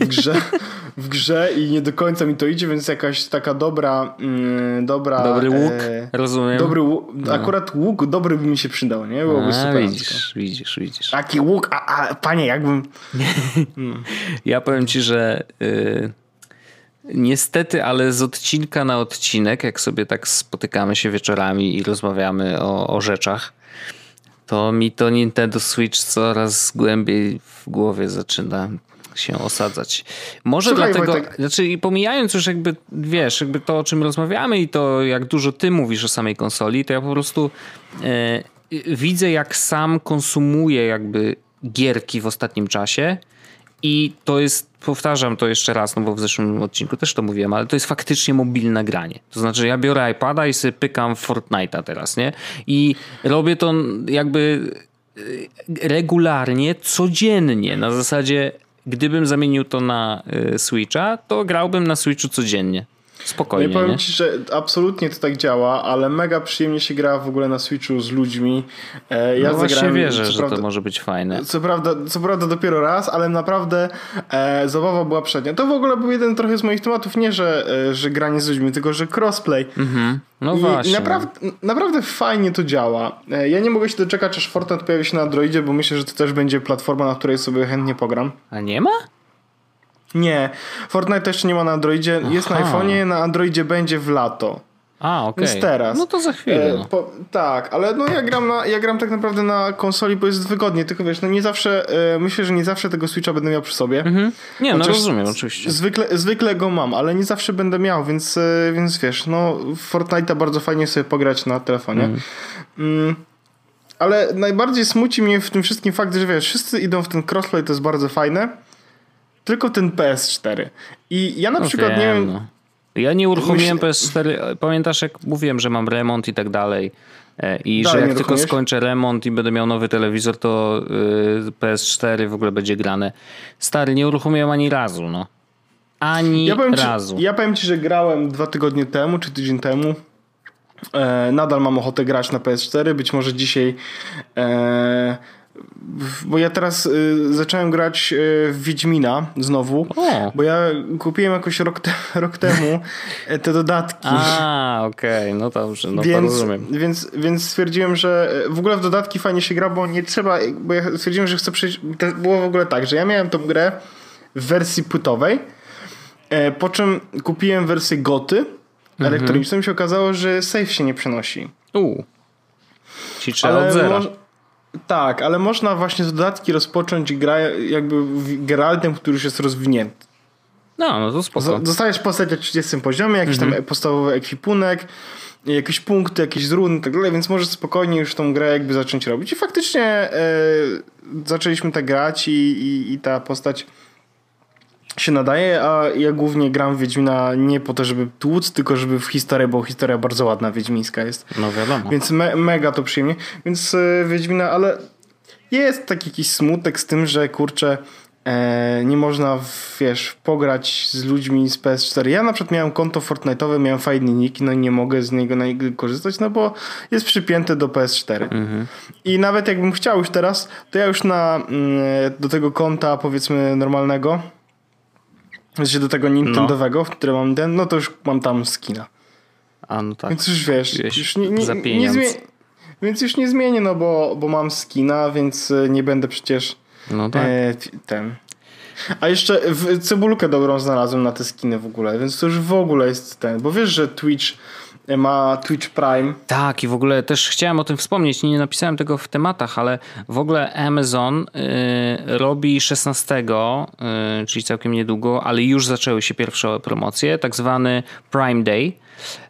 w grze, w grze i nie do końca mi to idzie, więc jakaś taka dobra, mm, dobra...
Dobry łuk, e, rozumiem.
Dobry łuk, no. akurat łuk dobry by mi się przydał, nie? Byłoby a, super.
Widzisz, widzisz, widzisz.
Taki łuk, a, a panie, jakbym...
No. [laughs] Ja powiem ci, że... Y Niestety, ale z odcinka na odcinek, jak sobie tak spotykamy się wieczorami i rozmawiamy o, o rzeczach, to mi to Nintendo Switch coraz głębiej w głowie zaczyna się osadzać. Może Słuchaj, dlatego, Wojtek. znaczy pomijając już jakby, wiesz, jakby to o czym rozmawiamy i to jak dużo ty mówisz o samej konsoli, to ja po prostu e, widzę jak sam konsumuję jakby gierki w ostatnim czasie i to jest, powtarzam to jeszcze raz, no bo w zeszłym odcinku też to mówiłem, ale to jest faktycznie mobilne granie. To znaczy ja biorę iPada i sobie pykam Fortnite'a teraz, nie? I robię to jakby e, regularnie, codziennie, na zasadzie gdybym zamienił to na e, Switcha, to grałbym na Switchu codziennie. Spokojnie.
Nie powiem
nie?
ci, że absolutnie to tak działa, ale mega przyjemnie się gra w ogóle na Switchu z ludźmi.
E, ja no właśnie wierzę, że prawda, to może być fajne.
Co prawda, co prawda dopiero raz, ale naprawdę e, zabawa była przednia. To w ogóle był jeden trochę z moich tematów, nie że, e, że granie z ludźmi, tylko że crossplay. Mhm.
No I, właśnie.
Naprawdę, naprawdę fajnie to działa. E, ja nie mogę się doczekać, aż Fortnite pojawi się na Androidzie, bo myślę, że to też będzie platforma, na której sobie chętnie pogram.
A nie ma?
Nie, Fortnite jeszcze nie ma na Androidzie. Aha. Jest na iPhone'ie, na Androidzie będzie w lato.
A, okej. Okay.
Więc teraz.
No to za chwilę.
E, po, tak, ale no ja gram, na, ja gram tak naprawdę na konsoli, bo jest wygodnie, tylko wiesz, no nie zawsze, e, myślę, że nie zawsze tego Switcha będę miał przy sobie. Mhm.
Nie, no rozumiem, oczywiście.
Zwykle, zwykle go mam, ale nie zawsze będę miał, więc, e, więc wiesz, no Fortnite'a bardzo fajnie sobie pograć na telefonie. Mhm. Mm, ale najbardziej smuci mnie w tym wszystkim fakt, że wiesz, wszyscy idą w ten crossplay, to jest bardzo fajne, tylko ten PS4. I ja na no przykład wiem, nie wiem. No.
Ja nie uruchomiłem Myśl... PS4. Pamiętasz, jak mówiłem, że mam remont i tak dalej. E, I dalej że jak tylko skończę remont i będę miał nowy telewizor, to y, PS4 w ogóle będzie grane. Stary, nie uruchomiłem ani razu, no. Ani
ja
razu.
Ci, ja powiem ci, że grałem dwa tygodnie temu, czy tydzień temu. E, nadal mam ochotę grać na PS4. Być może dzisiaj e, bo ja teraz y, zacząłem grać y, w Wiedźmina znowu, o. bo ja kupiłem jakoś rok, te, [laughs] rok temu e, te dodatki.
A, okej, okay. no dobrze, no
więc,
to rozumiem.
Więc, więc stwierdziłem, że e, w ogóle w dodatki fajnie się gra, bo nie trzeba, bo ja stwierdziłem, że chcę przejść, to było w ogóle tak, że ja miałem tą grę w wersji płytowej, e, po czym kupiłem wersję goty mhm. elektroniczną i się okazało, że save się nie przenosi.
Uuu. Czyli trzeba Ale od zera.
Tak, ale można właśnie z dodatki rozpocząć gra jakby Geraltem, który już jest rozwinięty.
No, no to spoko.
Dostajesz postać na 30 poziomie, jakiś mhm. tam podstawowy ekwipunek, jakieś punkty, jakieś z run i tak dalej, więc możesz spokojnie już tą grę jakby zacząć robić. I faktycznie e, zaczęliśmy tak grać i, i, i ta postać się nadaje, a ja głównie gram w Wiedźmina nie po to, żeby tłuc, tylko żeby w historię, bo historia bardzo ładna wiedźmińska jest.
No wiadomo.
Więc me, mega to przyjemnie. Więc e, Wiedźmina, ale jest taki jakiś smutek z tym, że kurczę, e, nie można, wiesz, pograć z ludźmi z PS4. Ja na przykład miałem konto Fortnite'owe, miałem fajny nick, no i nie mogę z niego korzystać, no bo jest przypięty do PS4. Mhm. I nawet jakbym chciał już teraz, to ja już na, mm, do tego konta powiedzmy normalnego znaczy do tego Nintendowego, no. w którym mam ten, no to już mam tam skina.
A no tak.
Więc już wiesz, już nie, nie, nie zmienię. Więc już nie zmienię, no bo, bo mam skina, więc e, nie będę przecież no tak. e, ten. A jeszcze cebulkę dobrą znalazłem na te skiny w ogóle, więc to już w ogóle jest ten. Bo wiesz, że Twitch ma Twitch Prime.
Tak, i w ogóle też chciałem o tym wspomnieć. Nie napisałem tego w tematach, ale w ogóle Amazon y, robi 16, y, czyli całkiem niedługo, ale już zaczęły się pierwsze promocje, tak zwany Prime Day.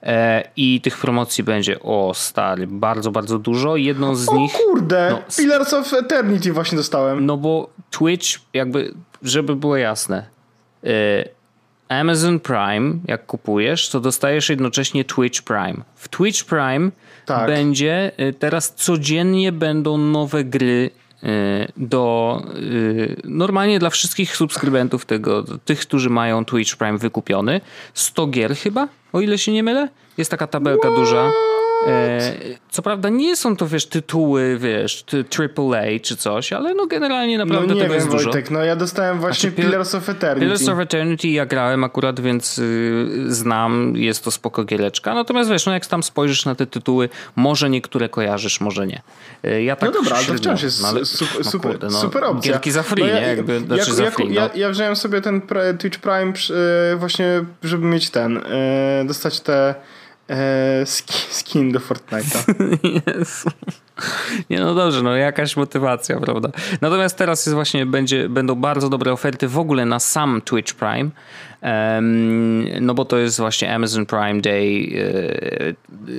E, I tych promocji będzie, o stary, bardzo, bardzo dużo. Jedną z
o,
nich.
kurde, no, Pillars of Eternity właśnie dostałem.
No bo Twitch, jakby, żeby było jasne, y, Amazon Prime, jak kupujesz, to dostajesz jednocześnie Twitch Prime. W Twitch Prime tak. będzie y, teraz codziennie będą nowe gry y, do y, normalnie dla wszystkich subskrybentów tego, tych, którzy mają Twitch Prime wykupiony. 100 gier chyba, o ile się nie mylę. Jest taka tabelka What? duża. E, co prawda nie są to, wiesz, tytuły, wiesz, AAA czy coś, ale no generalnie naprawdę
no nie
tego
wiem,
jest
Wojtek,
dużo.
no ja dostałem właśnie znaczy, Pillars of Eternity.
Pillars of Eternity ja grałem akurat, więc y, znam, jest to spoko giereczka. Natomiast wiesz, no jak tam spojrzysz na te tytuły, może niektóre kojarzysz, może nie. Y, ja tak
no dobra, ale to wciąż jest no, ale, super, no, kurde, no, super opcja.
Gierki za free, no ja, nie? Jakby, znaczy
za free, ja, no. ja, wziąłem sobie ten Twitch Prime y, właśnie, żeby mieć ten, dostać te e, skin do Fortnite'a. [laughs]
Jezu. Nie no dobrze, no jakaś motywacja, prawda? Natomiast teraz jest właśnie, będzie, będą bardzo dobre oferty w ogóle na sam Twitch Prime. No bo to jest właśnie Amazon Prime Day.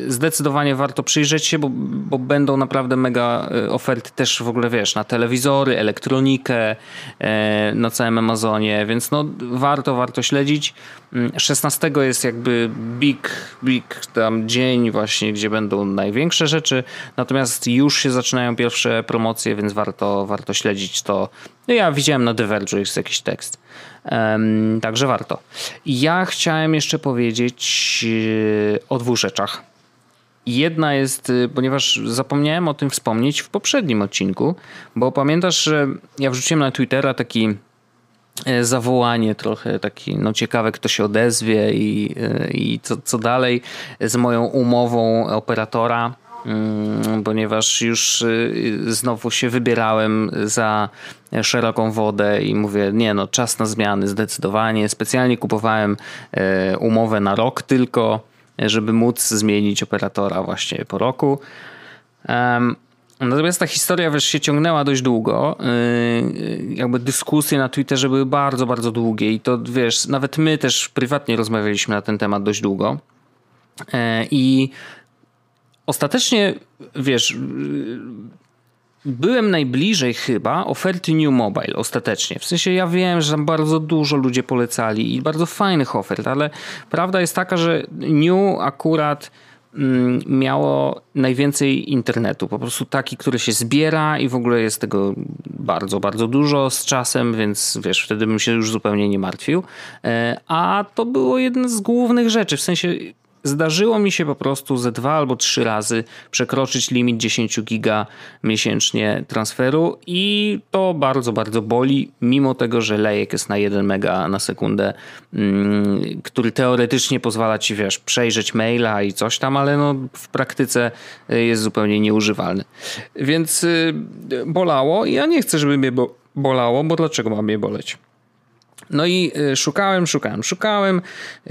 E, zdecydowanie warto przyjrzeć się, bo, bo będą naprawdę mega e, oferty też w ogóle, wiesz, na telewizory, elektronikę, e, na całym Amazonie, więc no warto, warto śledzić. 16 mm, jest jakby big, big tam dzień właśnie, gdzie będą największe rzeczy, natomiast już się zaczynają pierwsze promocje, więc warto, warto śledzić to. No ja widziałem na The Verge, jest jakiś tekst. Także warto. Ja chciałem jeszcze powiedzieć e, o dwóch rzeczach. Jedna jest, e, ponieważ zapomniałem o tym wspomnieć w poprzednim odcinku, bo pamiętasz, że ja wrzuciłem na Twittera taki e, zawołanie trochę taki, no ciekawe kto się odezwie i, i co, co dalej z moją umową operatora ponieważ już y, znowu się wybierałem za szeroką wodę i mówię, nie no, czas na zmiany zdecydowanie. Specjalnie kupowałem e, umowę na rok tylko, żeby móc zmienić operatora właśnie po roku. Natomiast ta historia wiesz, się ciągnęła dość długo. Y, jakby dyskusje na Twitterze były bardzo, bardzo długie i to wiesz, nawet my też prywatnie rozmawialiśmy na ten temat dość długo. E, I ostatecznie, wiesz, byłem najbliżej chyba oferty New Mobile ostatecznie. W sensie ja wiem, że tam bardzo dużo ludzie polecali i bardzo fajnych ofert, ale prawda jest taka, że New akurat mm, miało najwięcej internetu. Po prostu taki, który się zbiera i w ogóle jest tego bardzo, bardzo dużo z czasem, więc wiesz, wtedy bym się już zupełnie nie martwił. E, a to było jedna z głównych rzeczy. W sensie Zdarzyło mi się po prostu ze dwa albo trzy razy przekroczyć limit 10 giga miesięcznie transferu i to bardzo, bardzo boli, mimo tego, że lejek jest na 1 mega na sekundę, mm, który teoretycznie pozwala ci, wiesz, przejrzeć maila i coś tam, ale no w praktyce y, jest zupełnie nieużywalny. Więc y, bolało ja nie chcę, żeby mnie bolało, bo dlaczego ma mnie boleć? No i y, szukałem, szukałem, szukałem,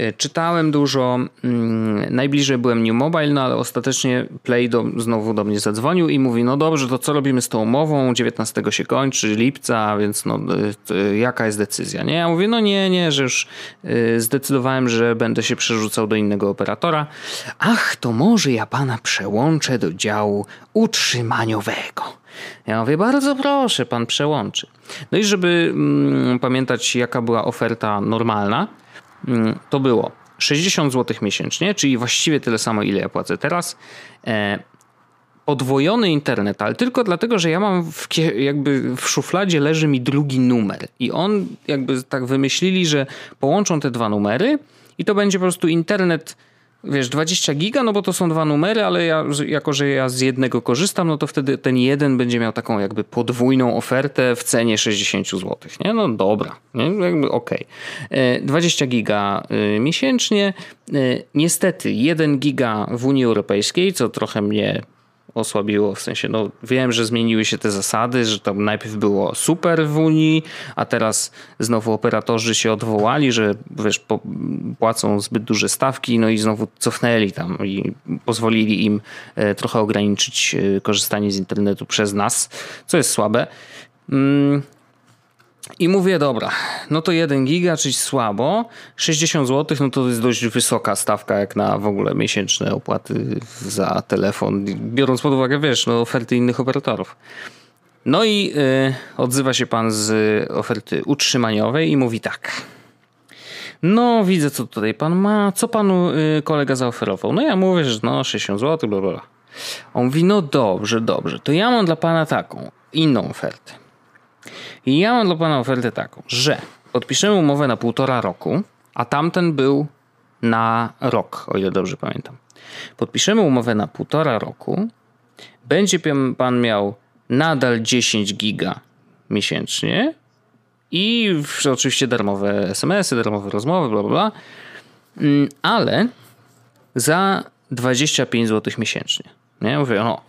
y, czytałem dużo. Mm, najbliżej byłem New Mobile, no ale ostatecznie Play do, znowu do mnie zadzwonił i mówi: No dobrze, to co robimy z tą umową? 19 się kończy, lipca, więc no, y, jaka jest decyzja? Nie? Ja mówię: No nie, nie, że już zdecydowałem, że będę się przerzucał do innego operatora. Ach, to może ja pana przełączę do działu utrzymaniowego. Ja mówię, bardzo proszę, pan przełączy. No i żeby mm, pamiętać, jaka była oferta normalna, mm, to było 60 zł miesięcznie, czyli właściwie tyle samo, ile ja płacę teraz. E, podwojony internet, ale tylko dlatego, że ja mam w, jakby w szufladzie leży mi drugi numer i on jakby tak wymyślili, że połączą te dwa numery i to będzie po prostu internet wiesz, 20 giga, no bo to są dwa numery, ale ja, jako że ja z jednego korzystam, no to wtedy ten jeden będzie miał taką jakby podwójną ofertę w cenie 60 zł, nie? No dobra, nie? jakby okej. Okay. 20 giga y, miesięcznie. Y, niestety 1 giga w Unii Europejskiej, co trochę mnie osłabiło, w sensie no wiem, że zmieniły się te zasady, że tam najpierw było super w Unii, a teraz znowu operatorzy się odwołali, że wiesz, po, płacą zbyt duże stawki, no i znowu cofnęli tam i pozwolili im e, trochę ograniczyć e, korzystanie z internetu przez nas, co jest słabe. Mm, i mówię, dobra, no to 1 giga, czyli słabo. 60 zł, no to jest dość wysoka stawka, jak na w ogóle miesięczne opłaty za telefon, biorąc pod uwagę, wiesz, no oferty innych operatorów. No i y, odzywa się pan z oferty utrzymaniowej i mówi tak. No, widzę, co tutaj pan ma. Co panu y, kolega zaoferował? No ja mówię, że no 60 zł, bla, bla. On mówi, no dobrze, dobrze, to ja mam dla pana taką, inną ofertę. I ja mam dla pana ofertę taką, że podpiszemy umowę na półtora roku, a tamten był na rok, o ile dobrze pamiętam. Podpiszemy umowę na półtora roku, będzie pan miał nadal 10 giga miesięcznie i oczywiście darmowe SMS-y, darmowe rozmowy, bla bla bla, mm, ale za 25 zł miesięcznie. Nie? Mówię, no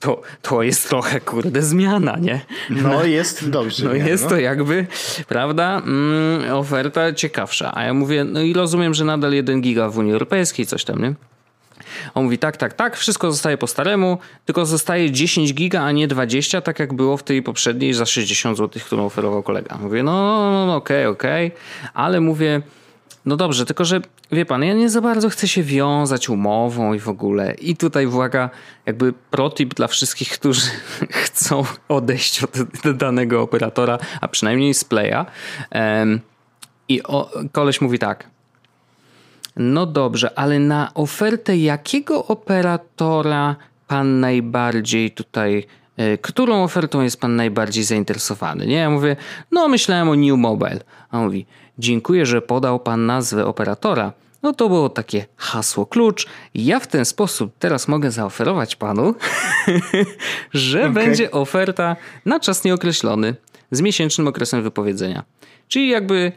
to, to jest trochę, kurde, zmiana, nie?
No jest dobrze.
No jest no. to jakby, prawda, mm, oferta ciekawsza. A ja mówię, no i rozumiem, że nadal 1 giga w Unii Europejskiej, coś tam, nie? On mówi tak, tak, tak, wszystko zostaje po staremu, tylko zostaje 10 giga, a nie 20, tak jak było w tej poprzedniej za 60 zł, którą oferował kolega. Mówię, no, no, no okej, okay, okej, okay. ale mówię, no dobrze, tylko że wie pan, ja nie za bardzo chcę się wiązać umową i w ogóle. I tutaj uwaga, jakby protip dla wszystkich, którzy [laughs] chcą odejść od danego operatora, a przynajmniej z Playa. I o, koleś mówi tak. No dobrze, ale na ofertę jakiego operatora pan najbardziej tutaj e, którą ofertą jest pan najbardziej zainteresowany? Nie, ja mówię, no myślałem o New Mobile. A on mówi, Dziękuję, że podał Pan nazwę operatora. No to było takie hasło klucz. Ja w ten sposób teraz mogę zaoferować Panu, [laughs] że okay. będzie oferta na czas nieokreślony z miesięcznym okresem wypowiedzenia. Czyli jakby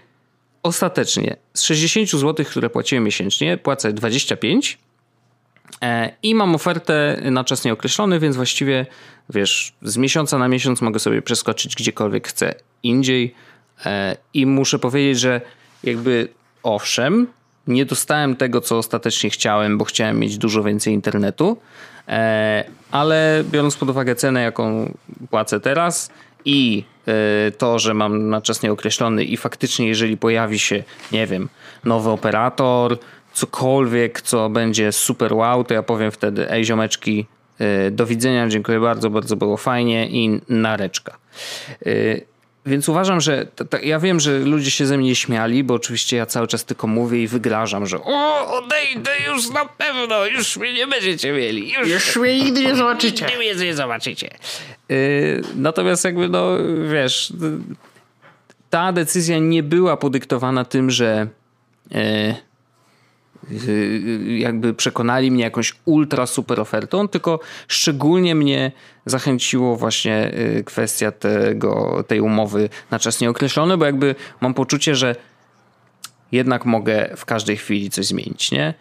ostatecznie z 60 zł, które płaciłem miesięcznie, płacę 25 e, i mam ofertę na czas nieokreślony, więc właściwie wiesz, z miesiąca na miesiąc mogę sobie przeskoczyć gdziekolwiek chcę indziej I muszę powiedzieć, że jakby owszem, nie dostałem tego, co ostatecznie chciałem, bo chciałem mieć dużo więcej internetu, e, ale biorąc pod uwagę cenę, jaką płacę teraz i e, to, że mam na czas nieokreślony i faktycznie jeżeli pojawi się, nie wiem, nowy operator, cokolwiek, co będzie super wow, to ja powiem wtedy, ej ziomeczki, do widzenia, dziękuję bardzo, bardzo było fajnie i nareczka. Więc uważam, że ja wiem, że ludzie się ze mnie śmiali, bo oczywiście ja cały czas tylko mówię i wygrażam, że o, odejdę już na pewno, już mnie nie będziecie mieli.
Już, już mnie nigdy nie zobaczycie.
Nigdy mnie nie zobaczycie. Yy, natomiast jakby, no wiesz, ta decyzja nie była podyktowana tym, że yy, Y, jakby przekonali mnie jakąś ultra super ofertą, tylko szczególnie mnie zachęciło właśnie y, kwestia tego, tej umowy na czas nieokreślony, bo jakby mam poczucie, że jednak mogę w każdej chwili coś zmienić, nie?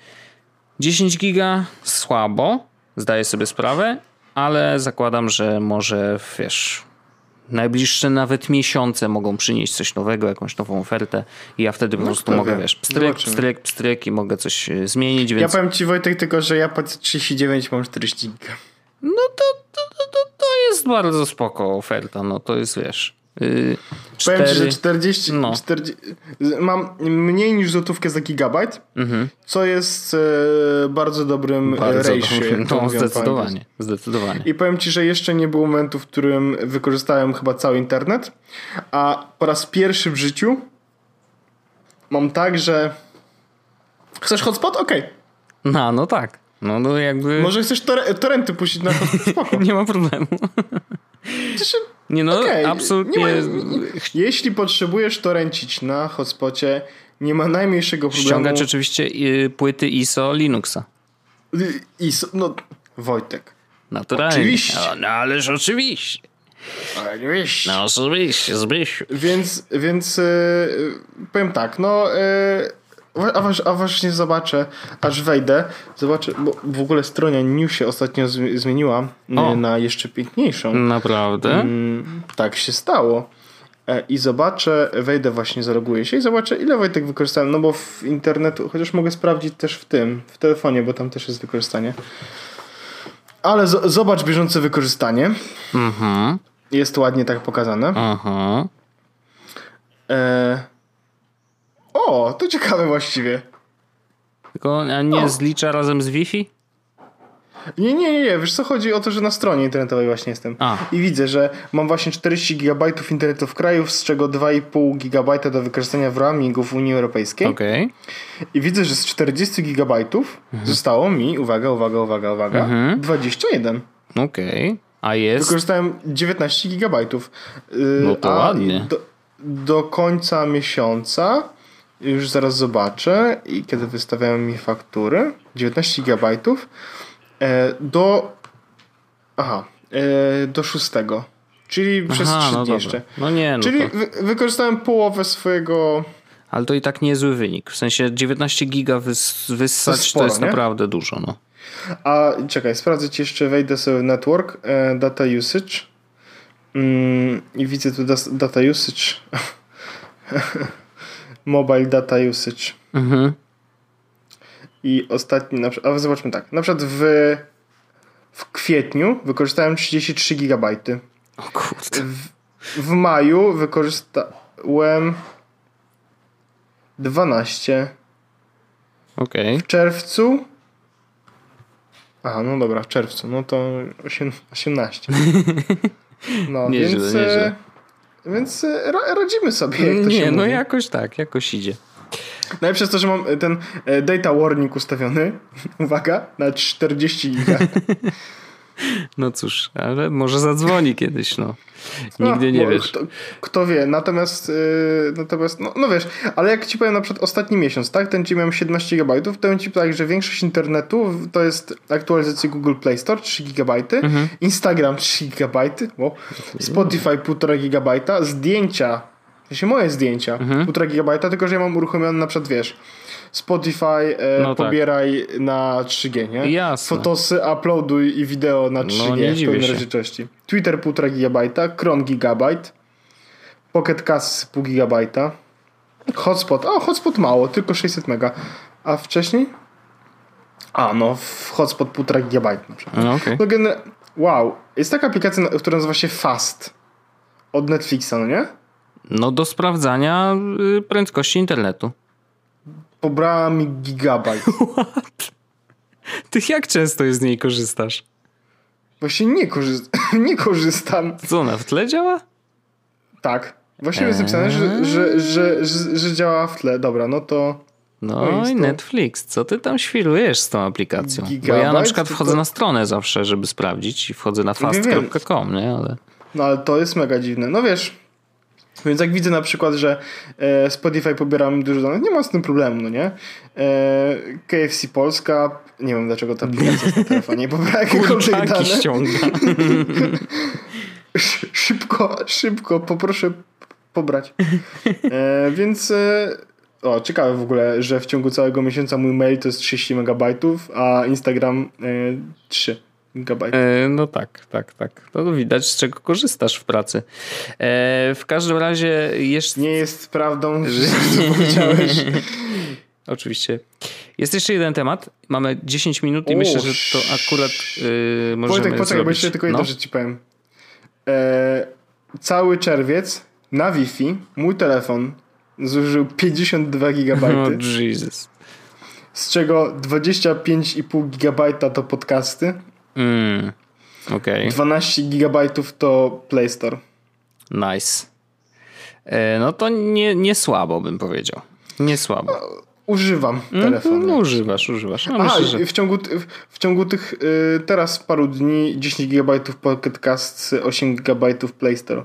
10 giga słabo, zdaję sobie sprawę, ale zakładam, że może wiesz, Najbliższe nawet miesiące mogą przynieść coś nowego, jakąś nową ofertę i ja wtedy po
No,
prostu mogę,
wie.
wiesz, pstryk,
Zobaczymy.
pstryk, pstryk i mogę coś e, zmienić,
Ja
więc
powiem ci Wojtek tylko, że ja płacę 39, mam 40 giga.
no to, to, to, to jest bardzo spoko oferta, no to jest, wiesz, yy,
Powiem ci, że
cztery,
40,
No.
40 mam mniej niż złotówkę za gigabajt, co jest e, bardzo dobrym
Mhm. bardzo no zdecydowanie, zdecydowanie.
I powiem ci, że jeszcze nie było momentu, w którym wykorzystałem chyba cały internet, a po raz pierwszy w życiu mam tak, że chcesz hotspot? Okej.
No, no tak, no, no jakby
Może chcesz tor- torrenty puścić na hotspot? [laughs] Spoko.
nie ma problemu.
Znaczy,
Nie no,
Okej,
absolutnie.
nie ma- Jeśli potrzebujesz torencić na hotspocie, nie ma najmniejszego problemu.
Ściągać oczywiście y, płyty ISO Linuxa.
I s- no, Wojtek.
Naturalnie.
Oczywiście.
O, no ależ oczywiście.
Oczywiście.
No oczywiście, Zbysiu.
Więc, więc e, powiem tak, no a, a właśnie zobaczę, aż wejdę, zobaczę, bo w ogóle strona News się ostatnio zmi- zmieniła e,
O.
na jeszcze piękniejszą.
Naprawdę?
Mm, tak się stało. E, I zobaczę, wejdę właśnie, zaloguję się i zobaczę, ile Wojtek wykorzystałem. No bo w internetu, chociaż mogę sprawdzić też w tym, w telefonie, bo tam też jest wykorzystanie. Ale z- zobacz bieżące wykorzystanie.
Mhm.
Jest ładnie tak pokazane.
Aha.
E... O, to ciekawe właściwie.
Tylko a nie
O.
zlicza razem z Wi-Fi?
Nie, nie, nie, nie, wiesz co, chodzi o to, że na stronie internetowej właśnie jestem.
A.
I widzę, że mam właśnie 40 GB internetu w kraju, z czego 2,5 GB do wykorzystania w roamingu w Unii Europejskiej.
Okej.
I widzę, że z 40 GB zostało mi, uwaga, uwaga, uwaga, uwaga,
Mhm.
21.
Okej. A jest?
Wykorzystałem 19 GB.
No to ładnie.
Do, do końca miesiąca, już zaraz zobaczę, i kiedy wystawiałem mi faktury, 19 GB e, do. Aha, e, do 6. Czyli przez
Aha,
3
no
dni jeszcze.
No nie, no
Czyli
to...
wy, wykorzystałem połowę swojego.
Ale to i tak niezły wynik. W sensie 19 giga wys, wyssać to,
sporo,
jest
nie?
naprawdę dużo, no.
A czekaj, sprawdzę ci jeszcze, wejdę sobie network, e, data usage. Mm, I widzę tu data usage. [laughs] Mobile data usage.
Mhm.
I ostatni, na a zobaczmy tak, na przykład w, w kwietniu wykorzystałem 33 GB.
O kurde.
W, w maju wykorzystałem 12.
Okej.
W czerwcu. Aha, no dobra, w czerwcu. No to osiem- 18. [laughs] No,
Nieźle,
więc.
nieźle.
Więc e, ra, radzimy sobie. Jak to się
Nie, no
mówi.
jakoś tak, jakoś idzie.
Najlepsze jest to, że mam e, ten e, data warning ustawiony. [laughs] Uwaga, na 40 giga. [laughs]
No cóż, ale może zadzwoni kiedyś, no. Nigdy
No,
nie wiesz.
Kto, kto wie, natomiast, yy, natomiast no, no wiesz, ale jak ci powiem na przykład ostatni miesiąc, tak, ten ci miałem 17 GB, to powiem ci tak, że większość internetu to jest aktualizacja Google Play Store 3 GB,
Mhm.
Instagram 3 GB, wow, Spotify 1,5 GB, zdjęcia, sensie moje zdjęcia,
Mhm.
1,5 GB, tylko że ja mam uruchomione na przykład, wiesz, Spotify e,
No tak.
pobieraj na 3G, nie?
Jasne.
Fotosy uploaduj i wideo na 3G
No, nie
w pełnej rozdzielczości. Twitter 1,5 GB, Chrome gigabajt, Pocket Cast 0,5 GB, Hotspot, o hotspot mało, tylko 600 mega, a wcześniej? A no, w hotspot 1,5 GB na przykład.
No okej.
No gener- wow, jest taka aplikacja, która nazywa się Fast od Netflixa, no nie?
No do sprawdzania y, prędkości internetu.
Pobrała mi gigabajt. [laughs]
Ty jak często z niej korzystasz?
Właśnie nie, korzyst- [laughs] nie korzystam.
Co, ona w tle działa?
Tak. Właściwie jest napisane, że, że, że, że, że działa w tle. Dobra, no to.
No
No i
Netflix, co ty tam świrujesz z tą aplikacją? Bo ja na przykład wchodzę na stronę zawsze, żeby sprawdzić i wchodzę na fast.com, nie? Ale...
No ale to jest mega dziwne. No wiesz. Więc jak widzę na przykład, że e, Spotify pobiera mi dużo danych, nie ma z tym problemu, no nie? E, KFC Polska, nie wiem dlaczego ta aplikacja jest na telefonie, [laughs] pobiera jakiekolwiek dane.
Ściąga. [laughs]
Szybko, szybko, poproszę pobrać. E, więc o, ciekawe w ogóle, że w ciągu całego miesiąca mój mail to jest 30 MB, a Instagram e, 3. GB.
E, no tak, tak, tak. To widać, z czego korzystasz w pracy. E, w każdym razie jeszcze...
Nie jest prawdą, [laughs] że co powiedziałeś. [laughs]
Oczywiście. Jest jeszcze jeden temat. Mamy 10 minut i o, myślę, że to akurat yy, możemy
Wojtek, poczekaj, bo jeszcze tylko jedno no. rzecz ci powiem. E, cały czerwiec na Wi-Fi mój telefon zużył 52 GB.
Oh, Jesus.
Z czego 25,5 GB to podcasty.
Mm, okay.
12 GB to Play Store.
Nice. E, no to nie, nie słabo bym powiedział. Nie słabo.
Używam telefonu.
No, no, używasz, używasz. No,
Aha, myślę, że... w, ciągu, w, w ciągu tych y, teraz paru dni 10 GB Pocket Cast, 8 GB Play Store.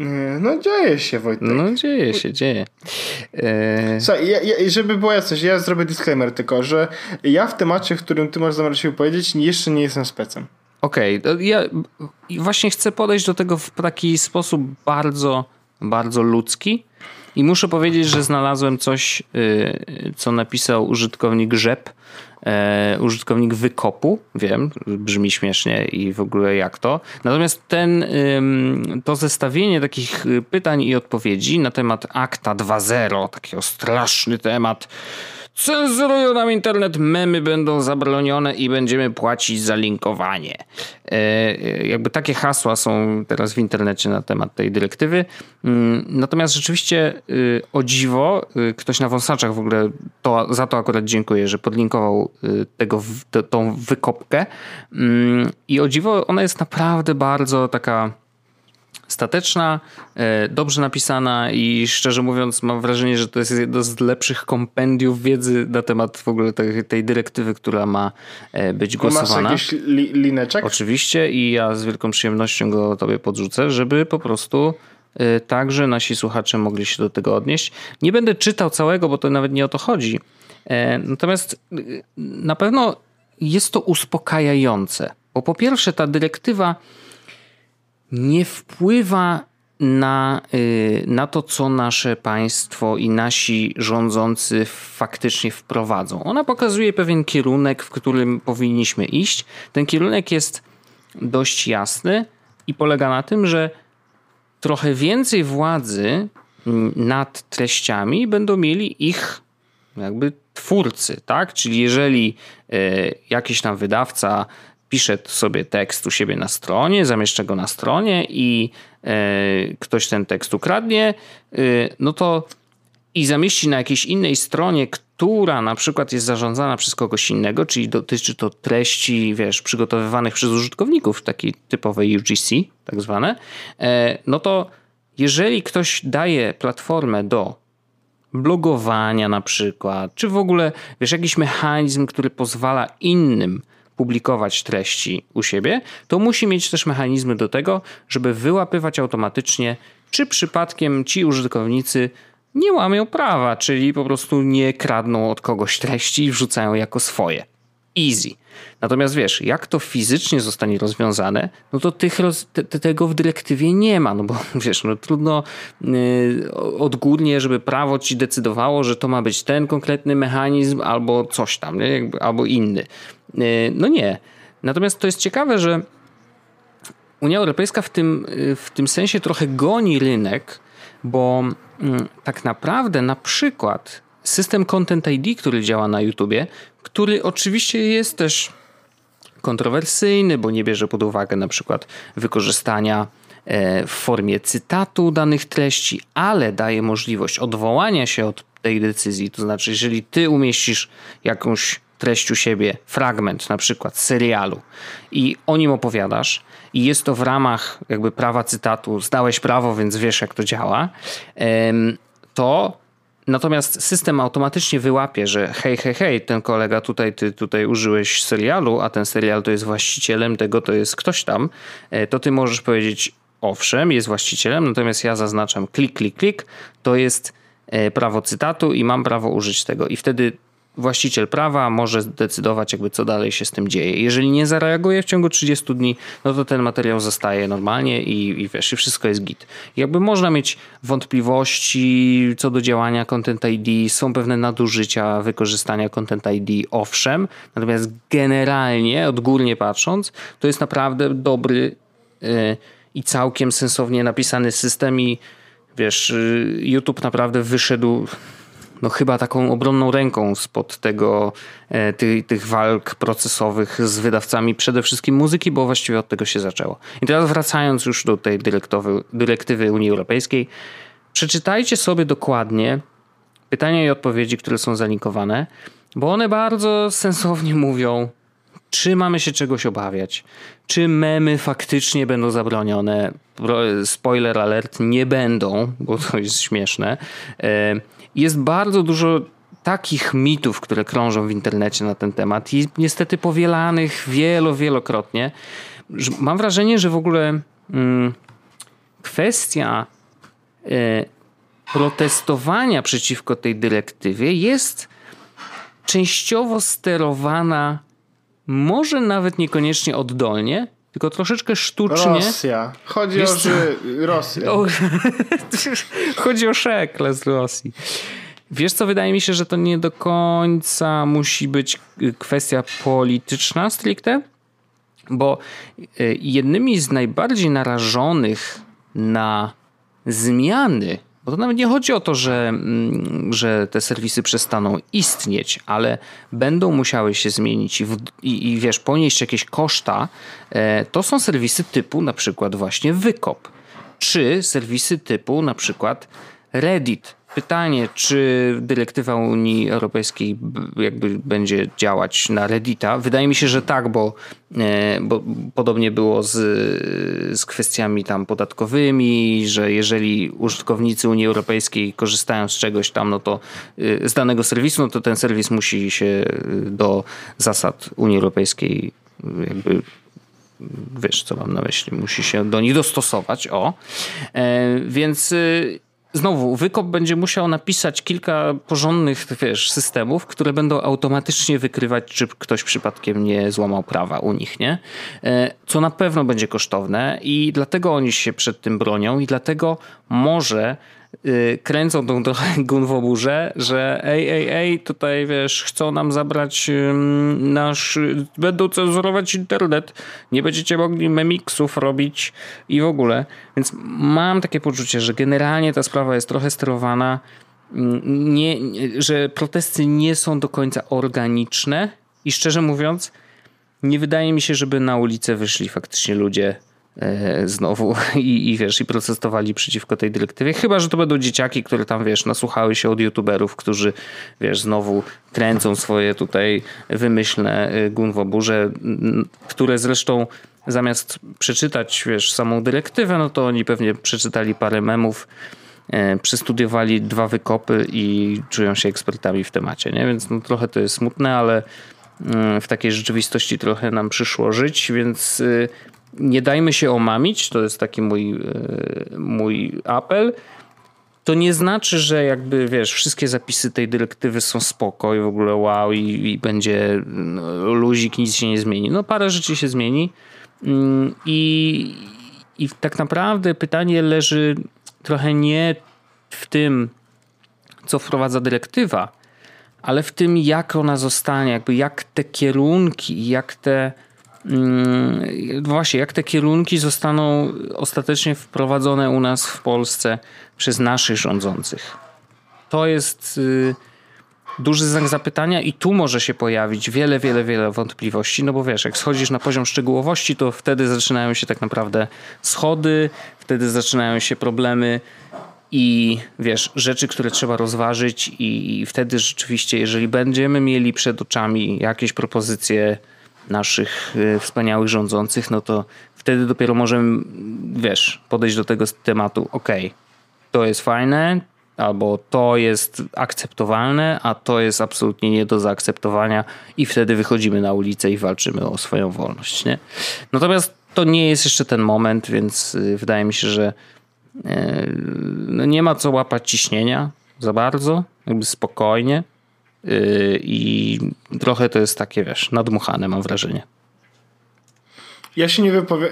Y, no dzieje się Wojtek.
No dzieje się, dzieje.
E... Słuchaj, ja, ja, żeby była jasność, ja zrobię disclaimer tylko, że ja w temacie, w którym ty masz zamiar się powiedzieć, jeszcze nie jestem specem.
Okej, okay. ja właśnie chcę podejść do tego w taki sposób bardzo, bardzo ludzki i muszę powiedzieć, że znalazłem coś, y, co napisał użytkownik Rzep, e, użytkownik wykopu. Wiem, brzmi śmiesznie i w ogóle jak to. Natomiast ten, to zestawienie takich pytań i odpowiedzi na temat Akta 2.0, taki straszny temat, Cenzurują nam internet, memy będą zabronione i będziemy płacić za linkowanie. E, e, jakby takie hasła są teraz w internecie na temat tej dyrektywy. Mm, natomiast rzeczywiście y, o dziwo, y, ktoś na wąsaczach w ogóle to, za to akurat dziękuję, że podlinkował y, tego, tą wykopkę. Mm, I o dziwo ona jest naprawdę bardzo taka stateczna, e, dobrze napisana i szczerze mówiąc mam wrażenie, że to jest jedno z lepszych kompendiów wiedzy na temat w ogóle tej, tej dyrektywy, która ma e, być głosowana.
Masz jakiś li lineczek?
Oczywiście i ja z wielką przyjemnością go tobie podrzucę, żeby po prostu e, także nasi słuchacze mogli się do tego odnieść. Nie będę czytał całego, bo to nawet nie o to chodzi. Natomiast na pewno jest to uspokajające, bo po pierwsze ta dyrektywa nie wpływa na, y, na to, co nasze państwo i nasi rządzący faktycznie wprowadzą. Ona pokazuje pewien kierunek, w którym powinniśmy iść. Ten kierunek jest dość jasny i polega na tym, że trochę więcej władzy mm, nad treściami będą mieli ich jakby twórcy, tak? Czyli jeżeli y, jakiś tam wydawca pisze sobie tekst u siebie na stronie, zamieszcza go na stronie i e, ktoś ten tekst ukradnie, e, no to i zamieści na jakiejś innej stronie, która na przykład jest zarządzana przez kogoś innego, czyli dotyczy to treści, wiesz, przygotowywanych przez użytkowników, takiej typowej UGC, tak zwane, e, no to jeżeli ktoś daje platformę do blogowania na przykład, czy w ogóle, wiesz, jakiś mechanizm, który pozwala innym publikować treści u siebie, to musi mieć też mechanizmy do tego, żeby wyłapywać automatycznie, czy przypadkiem ci użytkownicy nie łamią prawa, czyli po prostu nie kradną od kogoś treści i wrzucają jako swoje. Easy. Natomiast wiesz, jak to fizycznie zostanie rozwiązane, no to tych roz, te, tego w dyrektywie nie ma, no bo [laughs] wiesz, no trudno yy, odgórnie, żeby prawo ci decydowało, że to ma być ten konkretny mechanizm albo coś tam, nie? Jakby, albo inny. Yy, no nie. Natomiast to jest ciekawe, że Unia Europejska w tym, yy, w tym sensie trochę goni rynek, bo mm, tak naprawdę na przykład system Content ID, który działa na YouTubie, który oczywiście jest też kontrowersyjny, bo nie bierze pod uwagę na przykład wykorzystania e, w formie cytatu danych treści, ale daje możliwość odwołania się od tej decyzji. To znaczy, jeżeli ty umieścisz jakąś treść u siebie, fragment na przykład serialu i o nim opowiadasz i jest to w ramach jakby prawa cytatu, zdałeś prawo, więc wiesz jak to działa, to Natomiast system automatycznie wyłapie, że hej, hej, hej, ten kolega tutaj, ty tutaj użyłeś serialu, a ten serial to jest właścicielem tego, to jest ktoś tam, e, to ty możesz powiedzieć, owszem, jest właścicielem, natomiast ja zaznaczam klik, klik, klik, to jest e, prawo cytatu i mam prawo użyć tego. I wtedy właściciel prawa może zdecydować, jakby co dalej się z tym dzieje. Jeżeli nie zareaguje w ciągu 30 dni, no to ten materiał zostaje normalnie i, i wiesz, i wszystko jest git. Jakby można mieć wątpliwości co do działania Content ID, są pewne nadużycia wykorzystania Content ID, owszem, natomiast generalnie, odgórnie patrząc, to jest naprawdę dobry yy, i całkiem sensownie napisany system i wiesz, y, YouTube naprawdę wyszedł no chyba taką obronną ręką spod tego, e, ty, tych walk procesowych z wydawcami przede wszystkim muzyki, bo właściwie od tego się zaczęło. I teraz wracając już do tej dyrektywy Unii Europejskiej, przeczytajcie sobie dokładnie pytania i odpowiedzi, które są zalinkowane, bo one bardzo sensownie mówią, czy mamy się czegoś obawiać, czy memy faktycznie będą zabronione. Spoiler alert, nie będą, bo to jest śmieszne. E, jest bardzo dużo takich mitów, które krążą w internecie na ten temat i niestety powielanych wielo, wielokrotnie. Mam wrażenie, że w ogóle mm, kwestia y, protestowania przeciwko tej dyrektywie jest częściowo sterowana, może nawet niekoniecznie oddolnie, tylko troszeczkę sztucznie.
Rosja. Chodzi Wiesz, o że Rosja. O, [laughs]
chodzi o szekle z Rosji. Wiesz co, wydaje mi się, że to nie do końca musi być kwestia polityczna stricte, bo y, jednymi z najbardziej narażonych na zmiany bo to nawet nie chodzi o to, że, mm, że te serwisy przestaną istnieć, ale będą musiały się zmienić i, w, i, i wiesz, ponieść jakieś koszta. E, to są serwisy typu na przykład właśnie Wykop, czy serwisy typu na przykład Reddit, Pytanie, czy dyrektywa Unii Europejskiej jakby będzie działać na Reddita? Wydaje mi się, że tak, bo, e, bo podobnie było z, z kwestiami tam podatkowymi, że jeżeli użytkownicy Unii Europejskiej korzystają z czegoś tam, no to e, z danego serwisu, no to ten serwis musi się do zasad Unii Europejskiej jakby wiesz, co mam na myśli, musi się do nich dostosować, o. E, więc znowu, wykop będzie musiał napisać kilka porządnych, wiesz, systemów, które będą automatycznie wykrywać, czy ktoś przypadkiem nie złamał prawa u nich, nie? E, co na pewno będzie kosztowne i dlatego oni się przed tym bronią i dlatego może kręcą tą trochę [laughs] gun w oburze, że ej, ej, ej, tutaj wiesz, chcą nam zabrać nasz, będą cenzurować internet, nie będziecie mogli memiksów robić i w ogóle. Więc mam takie poczucie, że generalnie ta sprawa jest trochę sterowana, nie, że protesty nie są do końca organiczne i szczerze mówiąc, nie wydaje mi się, żeby na ulicę wyszli faktycznie ludzie znowu [laughs] i, i wiesz, i protestowali przeciwko tej dyrektywie. Chyba, że to będą dzieciaki, które tam, wiesz, nasłuchały się od youtuberów, którzy, wiesz, znowu kręcą swoje tutaj wymyślne e, gunwoburze, które zresztą zamiast przeczytać, wiesz, samą dyrektywę, no to oni pewnie przeczytali parę memów, e, przestudiowali dwa wykopy i czują się ekspertami w temacie, nie? Więc no, trochę to jest smutne, ale mm, w takiej rzeczywistości trochę nam przyszło żyć, więc nie dajmy się omamić, to jest taki mój, e, mój apel. To nie znaczy, że jakby wiesz, wszystkie zapisy tej dyrektywy są spoko i w ogóle wow i, i będzie no, luzik, nic się nie zmieni. No parę rzeczy się zmieni mm, i, i tak naprawdę pytanie leży trochę nie w tym, co wprowadza dyrektywa, ale w tym, jak ona zostanie, jakby jak te kierunki, jak te właśnie, jak te kierunki zostaną ostatecznie wprowadzone u nas w Polsce przez naszych rządzących. To jest y, duży znak zapytania i tu może się pojawić wiele, wiele, wiele wątpliwości, no bo wiesz, jak schodzisz na poziom szczegółowości, to wtedy zaczynają się tak naprawdę schody, wtedy zaczynają się problemy i wiesz, rzeczy, które trzeba rozważyć i wtedy rzeczywiście, jeżeli będziemy mieli przed oczami jakieś propozycje naszych y, wspaniałych rządzących, no to wtedy dopiero możemy, wiesz, podejść do tego tematu, ok, to jest fajne, albo to jest akceptowalne, a to jest absolutnie nie do zaakceptowania i wtedy wychodzimy na ulicę i walczymy o swoją wolność, nie? Natomiast to nie jest jeszcze ten moment, więc y, wydaje mi się, że y, no nie ma co łapać ciśnienia za bardzo, jakby spokojnie. Yy, I trochę to jest takie, wiesz, nadmuchane, mam wrażenie.
Ja się nie wypowiem.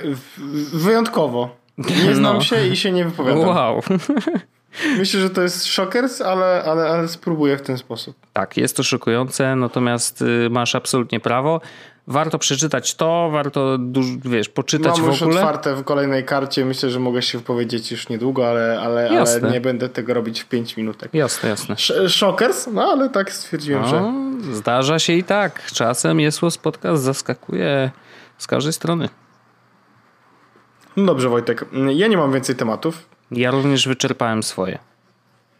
Wyjątkowo. Nie [laughs] znam no. się i się nie wypowiadam.
Wow. [laughs]
Myślę, że to jest szokers, ale, ale, ale spróbuję w ten sposób.
Tak, jest to szokujące, natomiast y, masz absolutnie prawo. Warto przeczytać to, warto wiesz, poczytać
Mam
w ogóle.
już otwarte w kolejnej karcie, myślę, że mogę się wypowiedzieć już niedługo, ale, ale, ale nie będę tego robić w 5 minutek.
Jasne, jasne.
Szokers? No ale tak stwierdziłem, no, że...
Zdarza się i tak. Czasem Jesłos Podcast zaskakuje z każdej strony.
No dobrze Wojtek, ja nie mam więcej tematów.
Ja również wyczerpałem swoje.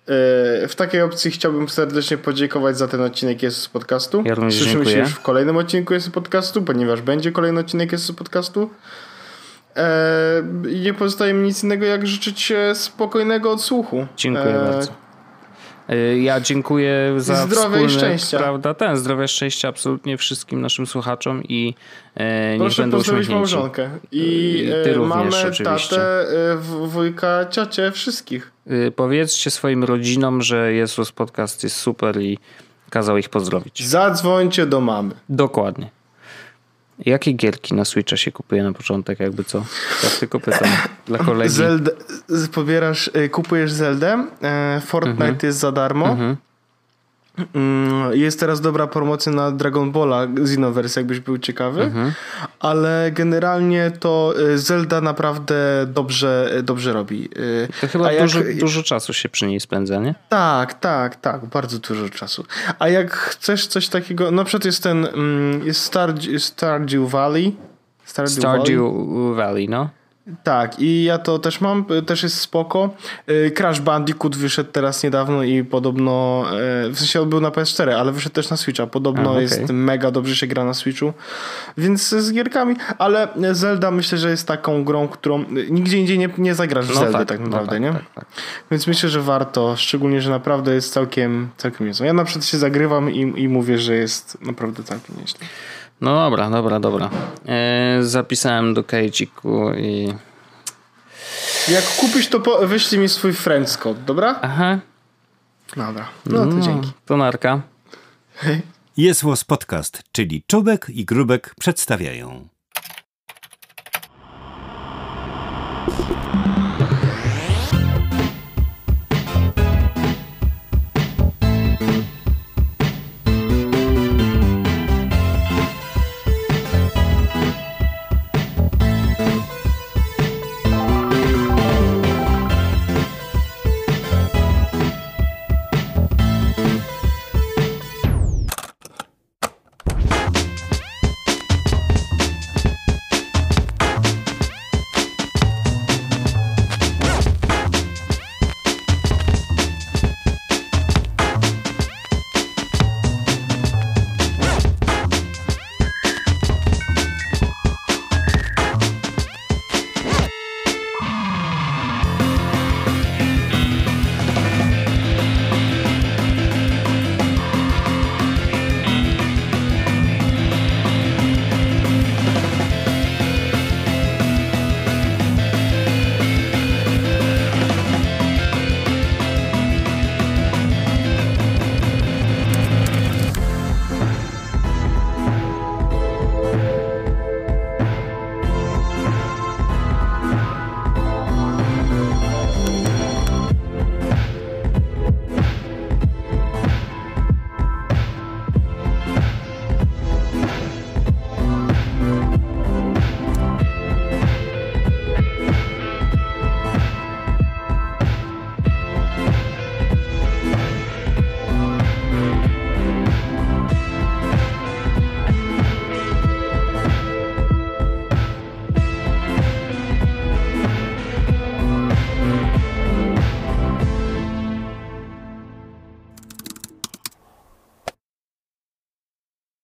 E, w takiej opcji chciałbym serdecznie podziękować za ten odcinek jest z podcastu.
Ja również
Słyszymy
dziękuję.
się już w kolejnym odcinku jest z podcastu, ponieważ będzie kolejny odcinek jest z podcastu. E, nie pozostaje mi nic innego, jak życzyć spokojnego odsłuchu.
Dziękuję e, bardzo. E, ja dziękuję za
zdrowia i szczęścia.
Prawda, ten zdrowia i szczęścia absolutnie wszystkim naszym słuchaczom i e,
Proszę pozdrowić małżonkę i, I ty e, mamę, oczywiście. tatę, e, wujka, ciocię, wszystkich.
Powiedzcie swoim rodzinom, że Jezus Podcast jest super i kazał ich pozdrowić.
Zadzwońcie do mamy.
Dokładnie. Jakie gierki na Switcha się kupuje na początek, jakby co? Tak tylko pytam dla [coughs] kolegi.
Zelda, pobierasz, y, kupujesz Zeldę, e, Fortnite mhm. jest za darmo. Mhm. Mm, jest teraz dobra promocja na Dragon Balla Xenoverse, jakbyś był ciekawy, mhm. ale generalnie to y, Zelda naprawdę dobrze, dobrze robi.
Y, to chyba dużo, dużo czasu się przy niej spędza, nie?
Tak, tak, tak, bardzo dużo czasu. A jak chcesz coś takiego, na przykład jest ten, mm, jest Star, Stardew Valley.
Stardew, Stardew Valley. Valley, no.
Tak, i ja to też mam, też jest spoko. Y, Crash Bandicoot wyszedł teraz niedawno i podobno, y, w sensie on był na PS4, ale wyszedł też na Switcha. Podobno A, okay. jest mega dobrze się gra na Switchu, więc z gierkami, ale Zelda myślę, że jest taką grą, którą nigdzie indziej nie, nie zagrasz w no Zeldę tak, tak no naprawdę, no tak, nie? Tak, tak. Więc myślę, że warto, szczególnie, że naprawdę jest całkiem, całkiem niezłe. Ja na przykład się zagrywam i, i mówię, że jest naprawdę całkiem nieźle.
No dobra, dobra, dobra. E, zapisałem do Kejciku i...
Jak kupisz, to po, wyślij mi swój friends code, dobra?
Aha.
Dobra, no to no, dzięki.
To narka.
Hej. [laughs] Jest Podcast, czyli Czubek i Grubek przedstawiają.